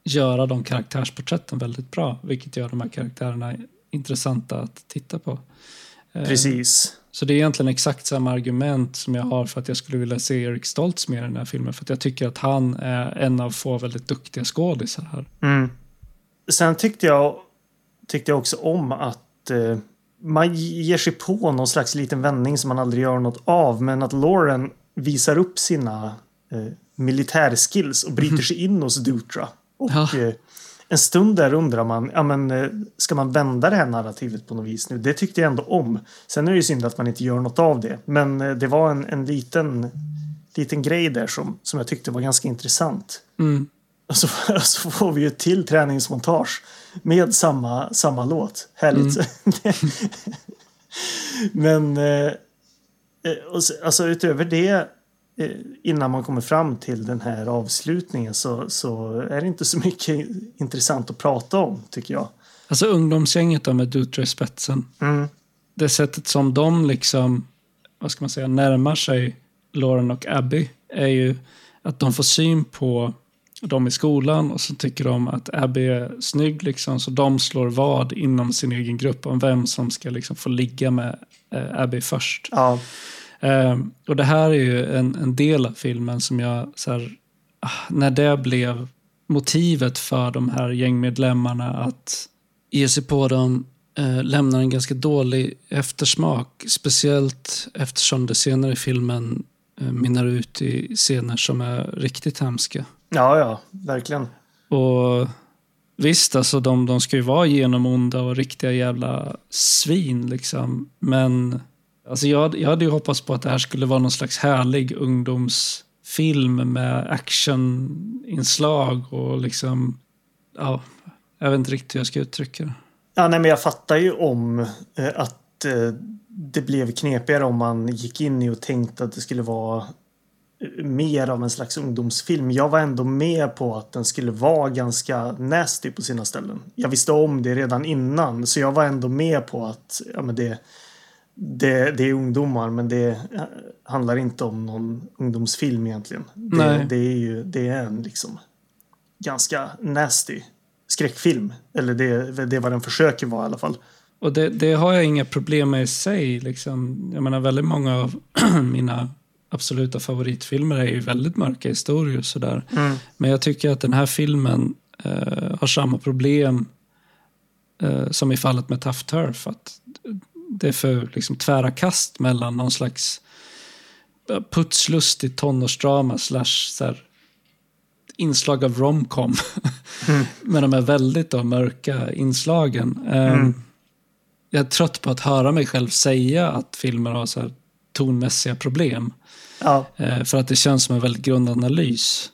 göra de karaktärsporträtten väldigt bra. Vilket gör de här karaktärerna intressanta att titta på. Eh, Precis. Så det är egentligen exakt samma argument som jag har för att jag skulle vilja se Erik Stoltz mer i den här filmen. För att jag tycker att han är en av få väldigt duktiga skådisar här. Mm. Sen tyckte jag, tyckte jag också om att eh, man ger sig på någon slags liten vändning som man aldrig gör något av. Men att Lauren visar upp sina eh, militärskills och bryter *laughs* sig in hos Dutra. Och Ja. eh, en stund där undrar man, ja men eh, ska man vända det här narrativet på något vis nu? Det tyckte jag ändå om. Sen är det ju synd att man inte gör något av det. Men eh, det var en, en liten, liten grej där som, som jag tyckte var ganska intressant. Mm. Och så, *laughs* så får vi ju till träningsmontage med samma, samma låt. Härligt. *laughs* Men eh, och så, alltså utöver det innan man kommer fram till den här avslutningen så, så är det inte så *laughs* mycket intressant att prata om tycker jag. Alltså ungdomsgänget då med Dutra i spetsen. Mm. Det sättet som de liksom, vad ska man säga, närmar sig Lauren och Abby är ju att de får syn på dem i skolan och så tycker de att Abby är snygg liksom, så de slår vad inom sin egen grupp om vem som ska liksom få ligga med eh, Abby först. Ja, Eh, och det här är ju en, en del av filmen som jag, så här, ah, när det blev motivet för de här gängmedlemmarna att ge sig på dem eh, lämnar en ganska dålig eftersmak. Speciellt eftersom det senare i filmen eh, mynnar ut i scener som är riktigt hemska. ja, ja verkligen. Och visst, alltså de, de ska ju vara genomonda och riktiga jävla svin liksom. Men alltså jag, jag hade ju hoppats på att det här skulle vara någon slags härlig ungdomsfilm med actioninslag och liksom, ja, jag vet inte riktigt hur jag ska uttrycka det. Ja, nej, men jag fattar ju om eh, att eh, det blev knepigare om man gick in i och tänkte att det skulle vara eh, mer av en slags ungdomsfilm. Jag var ändå med på att den skulle vara ganska nasty på sina ställen. Jag visste om det redan innan så jag var ändå med på att ja, men det, det, det är ungdomar men det handlar inte om någon ungdomsfilm egentligen. Det, det är ju det är en liksom ganska nasty skräckfilm. Eller det, det är vad den försöker vara i alla fall. Och det, det har jag inga problem med i sig. Liksom. Jag menar, väldigt många av *clears throat* mina absoluta favoritfilmer är ju väldigt mörka historier och sådär. Mm. Men jag tycker att den här filmen eh, har samma problem eh, som i fallet med Tough Turf. Att det är för liksom, tvära kast mellan någon slags eh, putslustig tonårsdrama slash så här, inslag av romcom. *laughs* med de här väldigt då, mörka inslagen. Eh, Mm. Jag är trött på att höra mig själv säga att filmer har så här, tonmässiga problem. Ja, Eh, för att det känns som en väldigt grundanalys.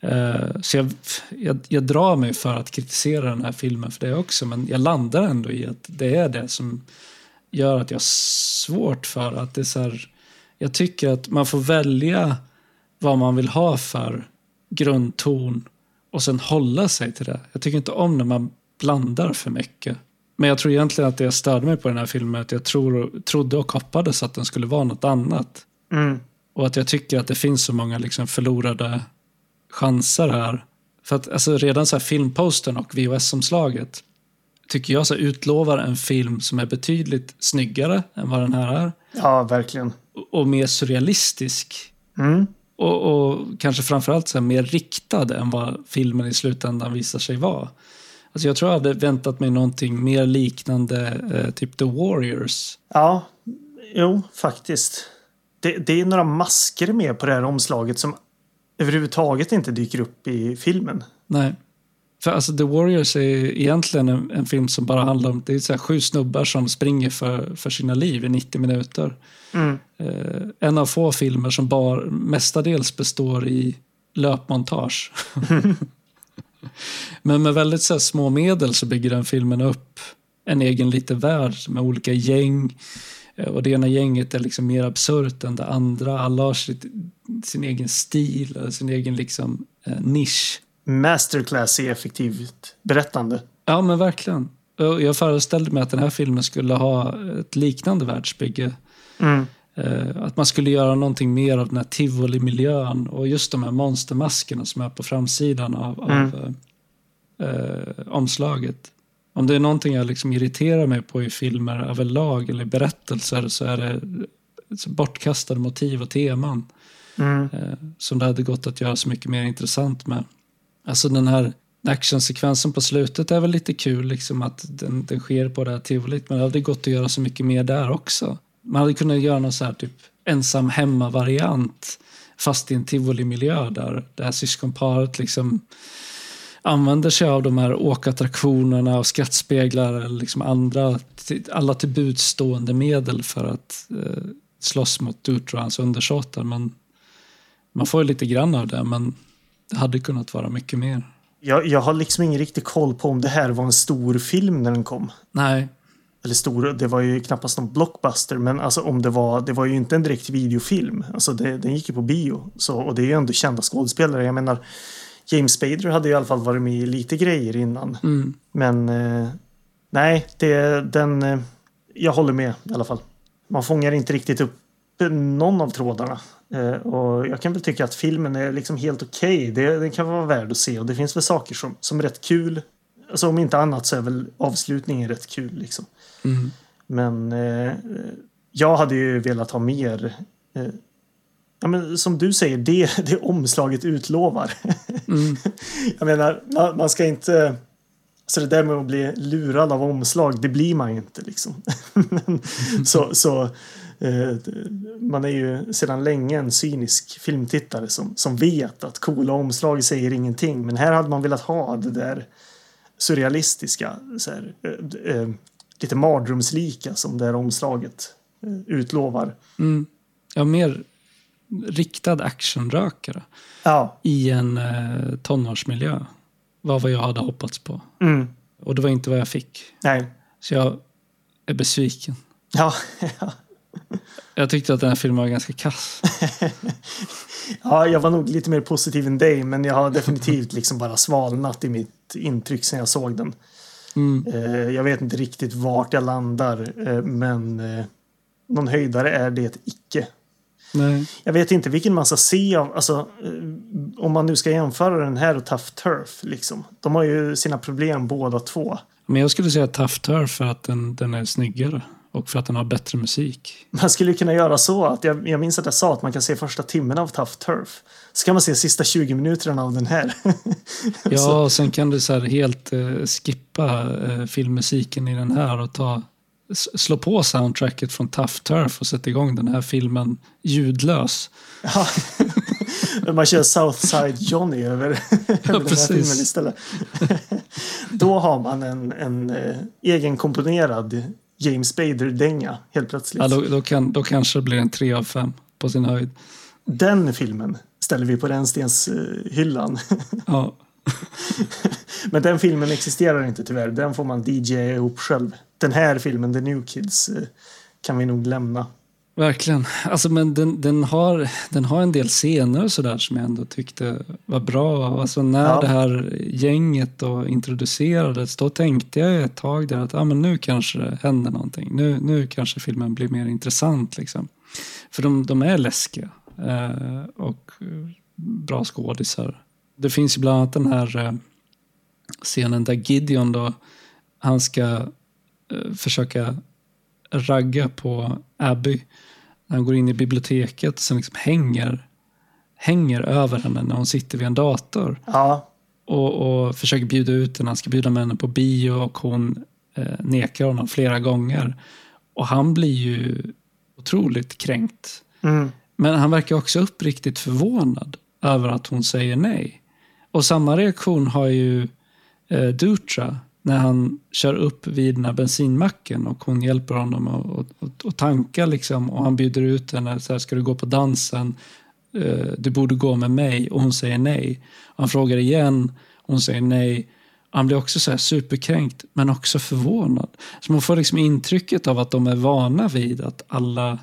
Eh, så jag, jag, jag drar mig för att kritisera den här filmen för det också. Men jag landar ändå i att det är det som gör att jag har svårt för att det är här, Jag tycker att man får välja vad man vill ha för grundton och sen hålla sig till det. Jag tycker inte om när man blandar för mycket. Men jag tror egentligen att det jag störde mig på den här filmen är att jag tror, trodde och hoppades att den skulle vara något annat. mm. Och att jag tycker att det finns så många liksom förlorade chanser här. För att alltså, redan så här filmpostern och VHS-omslaget tycker jag så utlovar en film som är betydligt snyggare än vad den här är. ja verkligen. Och- Och mer surrealistisk. Mm. Och, och kanske framförallt så mer riktad än vad filmen i slutändan visar sig vara. Alltså jag tror jag hade väntat mig någonting mer liknande eh, typ The Warriors. Ja, jo, faktiskt. Det, det är några masker med på det här omslaget som överhuvudtaget inte dyker upp i filmen. Nej. För alltså The Warriors är egentligen en, en film som bara handlar om det är så här sju snubbar som springer för, för sina liv i 90 minuter. Mm. Eh, en av få filmer som bara mestadels består i löpmontage. *laughs* Men med väldigt så små medel så bygger den filmen upp en egen liten värld med olika gäng. Eh, Och det ena gänget är liksom mer absurt än det andra. Alla har sitt, sin egen stil, sin egen liksom, eh, nisch. Masterclass i effektivt berättande. Ja, men verkligen. Jag föreställde mig att den här filmen skulle ha ett liknande världsbygge. Mm. Eh, Att man skulle göra någonting mer av den här tivoli-miljön och just de här monstermaskerna som är på framsidan av, av Mm. eh, eh, omslaget. Om det är någonting jag liksom irriterar mig på i filmer överlag eller berättelser så är det så bortkastade motiv och teman Mm. eh, som det hade gått att göra så mycket mer intressant med. Alltså den här actionsekvensen på slutet är väl lite kul, liksom att den, den sker på det här tivolit, men det hade gått att göra så mycket mer där också. Man hade kunnat göra någon så här typ ensam hemma-variant fast i en tivolimiljö där det här syskonparet liksom använder sig av de här åkattraktionerna och skrattspeglar eller liksom andra, alla till buds stående medel för att eh, slåss mot Dutra och hans undersåtar. Men man får ju lite grann av det, men det hade kunnat vara mycket mer. Jag, jag har liksom ingen riktig koll på om det här var en stor film när den kom. Nej, Eller stor, det var ju knappast någon blockbuster, men alltså om det var, det var ju inte en direkt videofilm. Alltså det, den gick ju på bio. Så, och det är ju ändå kända skådespelare. Jag menar, James Spader hade i alla fall varit med i lite grejer innan. mm. Men eh, nej, det, den, eh, jag håller med i alla fall. Man fångar inte riktigt upp någon av trådarna. Eh, och jag kan väl tycka att filmen är liksom helt okej. Det Den kan vara värd att se och det finns väl saker som, som är rätt kul. Alltså om inte annat så är väl avslutningen rätt kul liksom. Mm. Men eh, jag hade ju velat ha mer. Eh, ja, men som du säger, det, *laughs* det omslaget utlovar. Mm. *laughs* Jag menar, man, man ska inte... Så det där med att bli lurad av omslag, det blir man ju inte liksom. *laughs* Men, så så eh, man är ju sedan länge en cynisk filmtittare som, som vet att coola omslag säger ingenting. Men här hade man velat ha det där surrealistiska, så här, eh, eh, lite mardrömslika som det här omslaget eh, utlovar. Mm. Ja, mer riktad actionrökare Ja. i en eh, tonårsmiljö var vad jag hade hoppats på. Mm. Och det var inte vad jag fick. Nej. Så jag är besviken. Ja. *laughs* ja. Jag tyckte att den här filmen var ganska kass. *laughs* Ja, jag var nog lite mer positiv än dig, men jag har definitivt liksom bara svalnat i mitt intryck sen jag såg den. Mm. Eh, jag vet inte riktigt vart jag landar, eh, men eh, någon höjdare är det icke. Nej. Jag vet inte vilken man ska se av, alltså, om man nu ska jämföra den här och Tough Turf, liksom. De har ju sina problem båda två. Men jag skulle säga Tough Turf för att den, den är snyggare och för att den har bättre musik. Man skulle kunna göra så att, jag, jag minns att jag sa att man kan se första timmen av Tough Turf. Så kan man se sista 20 minuterna av den här. *laughs* Ja, och sen kan du så helt eh, skippa eh, filmmusiken i den här och ta, slå på soundtracket från Tough Turf och sätta igång den här filmen ljudlös. Ja. Man kör Southside Johnny över, *laughs* över den här filmen istället. *laughs* Då har man en, en eh, egenkomponerad James Spader-dänga helt plötsligt. Ja, då, då, kan, då kanske det blir en tre av fem på sin höjd. Den filmen ställer vi på rännstenshyllan. *laughs* Ja, *laughs* Men den filmen existerar inte tyvärr. Den får man DJ ihop själv. Den här filmen, The New Kids, eh, kan vi nog lämna. Verkligen. Alltså, men den, den, har, den har en del scener och sådär som jag ändå tyckte var bra. Alltså, när Ja. det här gänget då introducerades, då tänkte jag ett tag där att ah, men nu kanske det händer någonting. Nu, nu kanske filmen blir mer intressant. Liksom. För de, de är läskiga eh, och bra skådisar. Det finns ju bland annat den här eh, scenen där Gideon då, han ska eh, försöka ragga på Abby. När han går in i biblioteket sen liksom hänger, hänger över henne när hon sitter vid en dator. Ja, Och, och försöker bjuda ut henne. Han ska bjuda med henne på bio och hon eh, nekar honom flera gånger. Och han blir ju otroligt kränkt. mm. Men han verkar också uppriktigt förvånad över att hon säger nej. Och samma reaktion har ju eh, Dutra när han kör upp vid den här bensinmacken och hon hjälper honom att, tanka liksom och han bjuder ut henne så här, ska du gå på dansen? Eh, du borde gå med mig och hon säger nej. Han frågar igen, hon säger nej. Han blir också så här superkränkt men också förvånad. Så man får liksom intrycket av att de är vana vid att alla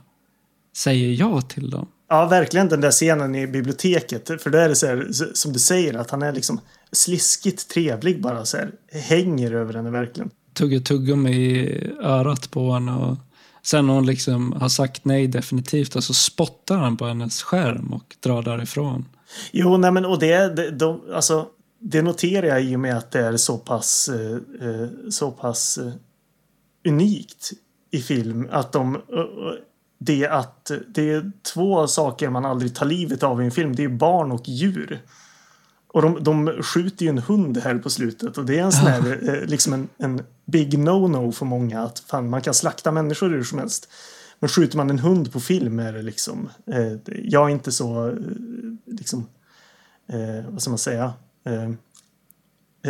säger ja till dem. ja, verkligen den där scenen i biblioteket. För då är det så här, som du säger, att han är liksom sliskigt trevlig bara så här. Hänger över henne verkligen. tuggar tuggummi i örat på henne. Och sen när hon liksom har sagt nej definitivt, så alltså spottar han på hennes skärm och drar därifrån. Jo, nej men och det, det, de, alltså, det noterar jag i och med att det är så pass, eh, eh så pass eh, unikt i film. Att de, eh, det, att, det är två saker man aldrig tar livet av i en film. Det är barn och djur. Och de, de skjuter ju en hund här på slutet och det är en sån här, eh, liksom en, en big no-no för många att fan, man kan slakta människor hur som helst. Men skjuter man en hund på film är det liksom, eh, jag är inte så, eh, liksom, eh, vad ska man säga, eh,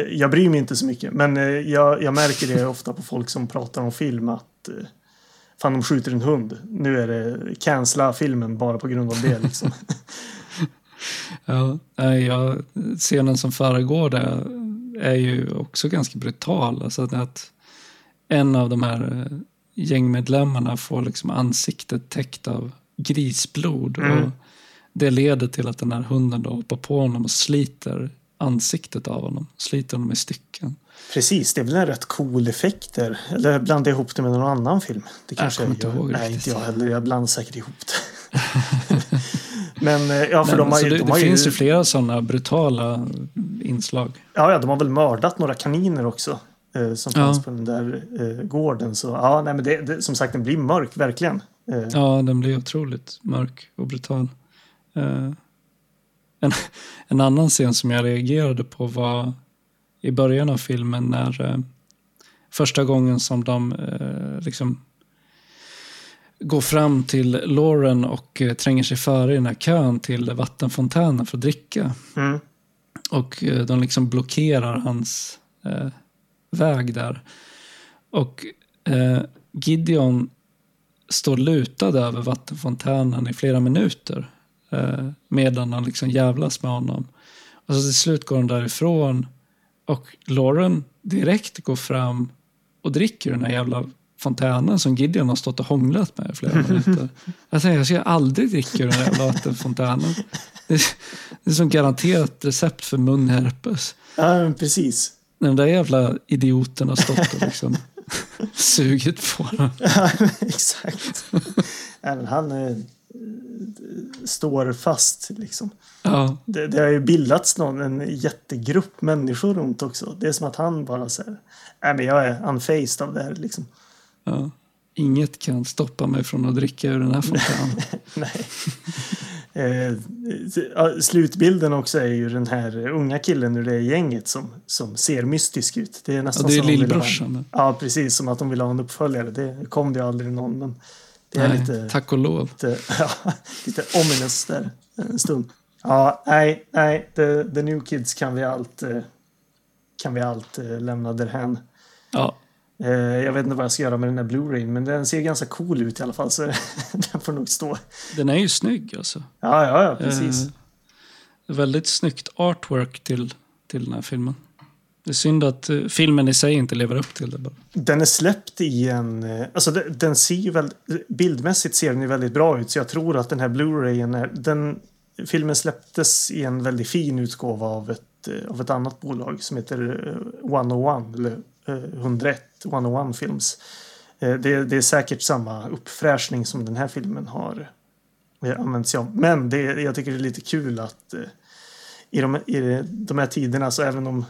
jag bryr mig inte så mycket, men jag, jag märker det ofta på folk som pratar om film att fan de skjuter en hund. Nu är det cancella filmen bara på grund av det liksom. *laughs* ja, jag, scenen som föregår det är ju också ganska brutal. Alltså att en av de här eh, gängmedlemmarna får liksom ansiktet täckt av grisblod. Mm. Och det leder till att den här hunden då hoppar på honom och sliter ansiktet av honom. Sliter honom i stycken. Precis, det är väl en rätt cool effekt där. Eller blandar jag ihop det med någon annan film? Det kanske jag kommer inte ihåg Nej, inte jag heller. Jag blandar säkert ihop det. *laughs* Men eh, ja, för Men, de har, det, de det har finns ju flera sådana brutala inslag. Ja, ja, de har väl mördat några kaniner också. Eh, som fanns på den där eh, gården. Så ja, nej, men det, det, som sagt, den blir mörk, verkligen. Eh. Ja, den blir otroligt mörk och brutal. Eh, en, *laughs* en annan scen som jag reagerade på var i början av filmen när eh, första gången som de liksom går fram till Lauren och eh, tränger sig före i den här kön till vattenfontänen för att dricka. Mm. Och eh, de liksom blockerar hans eh, väg där. Och eh, Gideon står lutad över vattenfontänen i flera minuter. Eh, medan han liksom jävlas med honom. Och så till slut går han därifrån. Och Lauren direkt går fram och dricker den här jävla fontänen som Gideon har stått och hånglat med i flera *laughs* minuter. Jag tänkte, jag ska aldrig dricka ur den jävla vattenfontänen. Det är, det är som garanterat recept för munherpes. Ja, precis. Den där jävla idioten har stått och liksom *laughs* sugit på den. Ja, exakt. Även han eh, står fast liksom. Ja. Det, det har ju bildats någon, en jättegrupp människor runt också. Det är som att han bara säger, nej men jag är unfaced av det här liksom. Ja. Inget kan stoppa mig från att dricka ur den här fontänen. *laughs* Nej. Eh, slutbilden också är ju den här unga killen ur det gänget som, som ser mystisk ut. Det är nästan ja, det är lillbrorsan. Ja, precis. Som att de vill ha en uppföljare. Det kom det ju aldrig någon. Men det är nej, lite, tack och lov. Lite, *laughs* ja, lite ominous där en stund. Ja, nej, nej. The, the New Kids kan vi allt, eh, kan vi allt eh, lämna därhän. Ja. Eh, jag vet inte vad jag ska göra med den här Blu-ray men den ser ganska cool ut i alla fall så *laughs* den får nog stå. Den är ju snygg alltså. Ja, ja, ja precis. Eh, väldigt snyggt artwork till, till den här filmen. Det är synd att uh, filmen i sig inte lever upp till det. Bara. Den är släppt i en... Alltså den, den ser ju väldigt... Bildmässigt ser den ju väldigt bra ut så jag tror att den här Blu-rayen är... Den, filmen släpptes i en väldigt fin utgåva av ett, av ett annat bolag som heter 101 eller 101, 101 Films. Eh, det, det, är säkert samma uppfräschning som den här filmen har eh, använt sig av. Men det, jag tycker det är lite kul att eh, i de, i de här tiderna så även de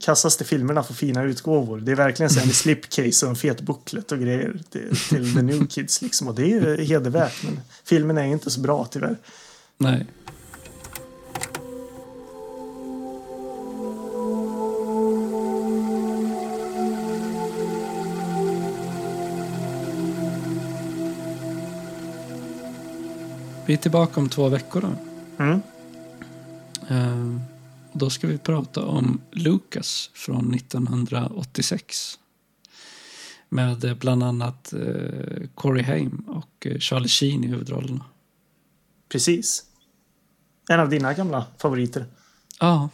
kassaste filmerna får fina utgåvor. Det är verkligen så en *laughs* slipcase och en fet booklet och grejer till, till The New Kids. Liksom. Och det är hedervärt. Men filmen är inte så bra tyvärr. Nej. Vi är tillbaka om två veckor då. Mm. Uh, då ska vi prata om Lucas från 1986. Med bland annat uh, Corey Haim och uh, Charlie Sheen i huvudrollerna. Precis. En av dina gamla favoriter. Ja.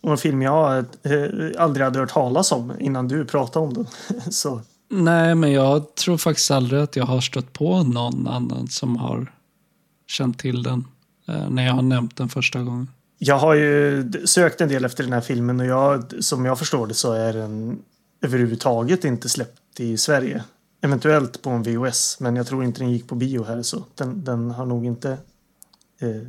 Och en film jag eh, aldrig hade hört talas om innan du pratade om den. *laughs* Så. Nej, men jag tror faktiskt aldrig att jag har stött på någon annan som har känt till den eh, när jag har nämnt den första gången. Jag har ju sökt en del efter den här filmen och jag, som jag förstår det så är den överhuvudtaget inte släppt i Sverige. Eventuellt på en VOS, men jag tror inte den gick på bio här så den, den har nog inte eh,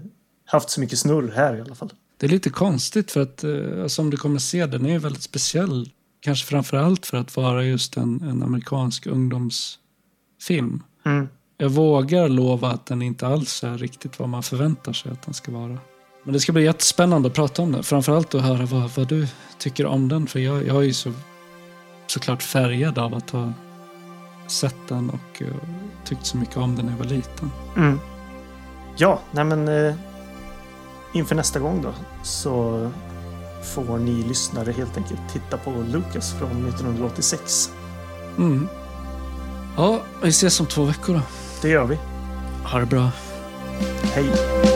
haft så mycket snurr här i alla fall. Det är lite konstigt för att eh, som du kommer se den är väldigt speciell. Kanske framför allt för att vara just en, en amerikansk ungdomsfilm. Mm. Jag vågar lova att den inte alls är riktigt vad man förväntar sig att den ska vara. Men det ska bli jättespännande att prata om den. Framförallt att höra vad, vad du tycker om den. För jag, jag är ju så, såklart färgad av att ha sett den och uh, tyckt så mycket om den när jag var liten. Mm. Ja, nej men eh, inför nästa gång då så får ni lyssnare helt enkelt titta på Lucas från 1986. Mm. Ja, vi ses om två veckor då. Det gör vi. Ha det bra. Hej!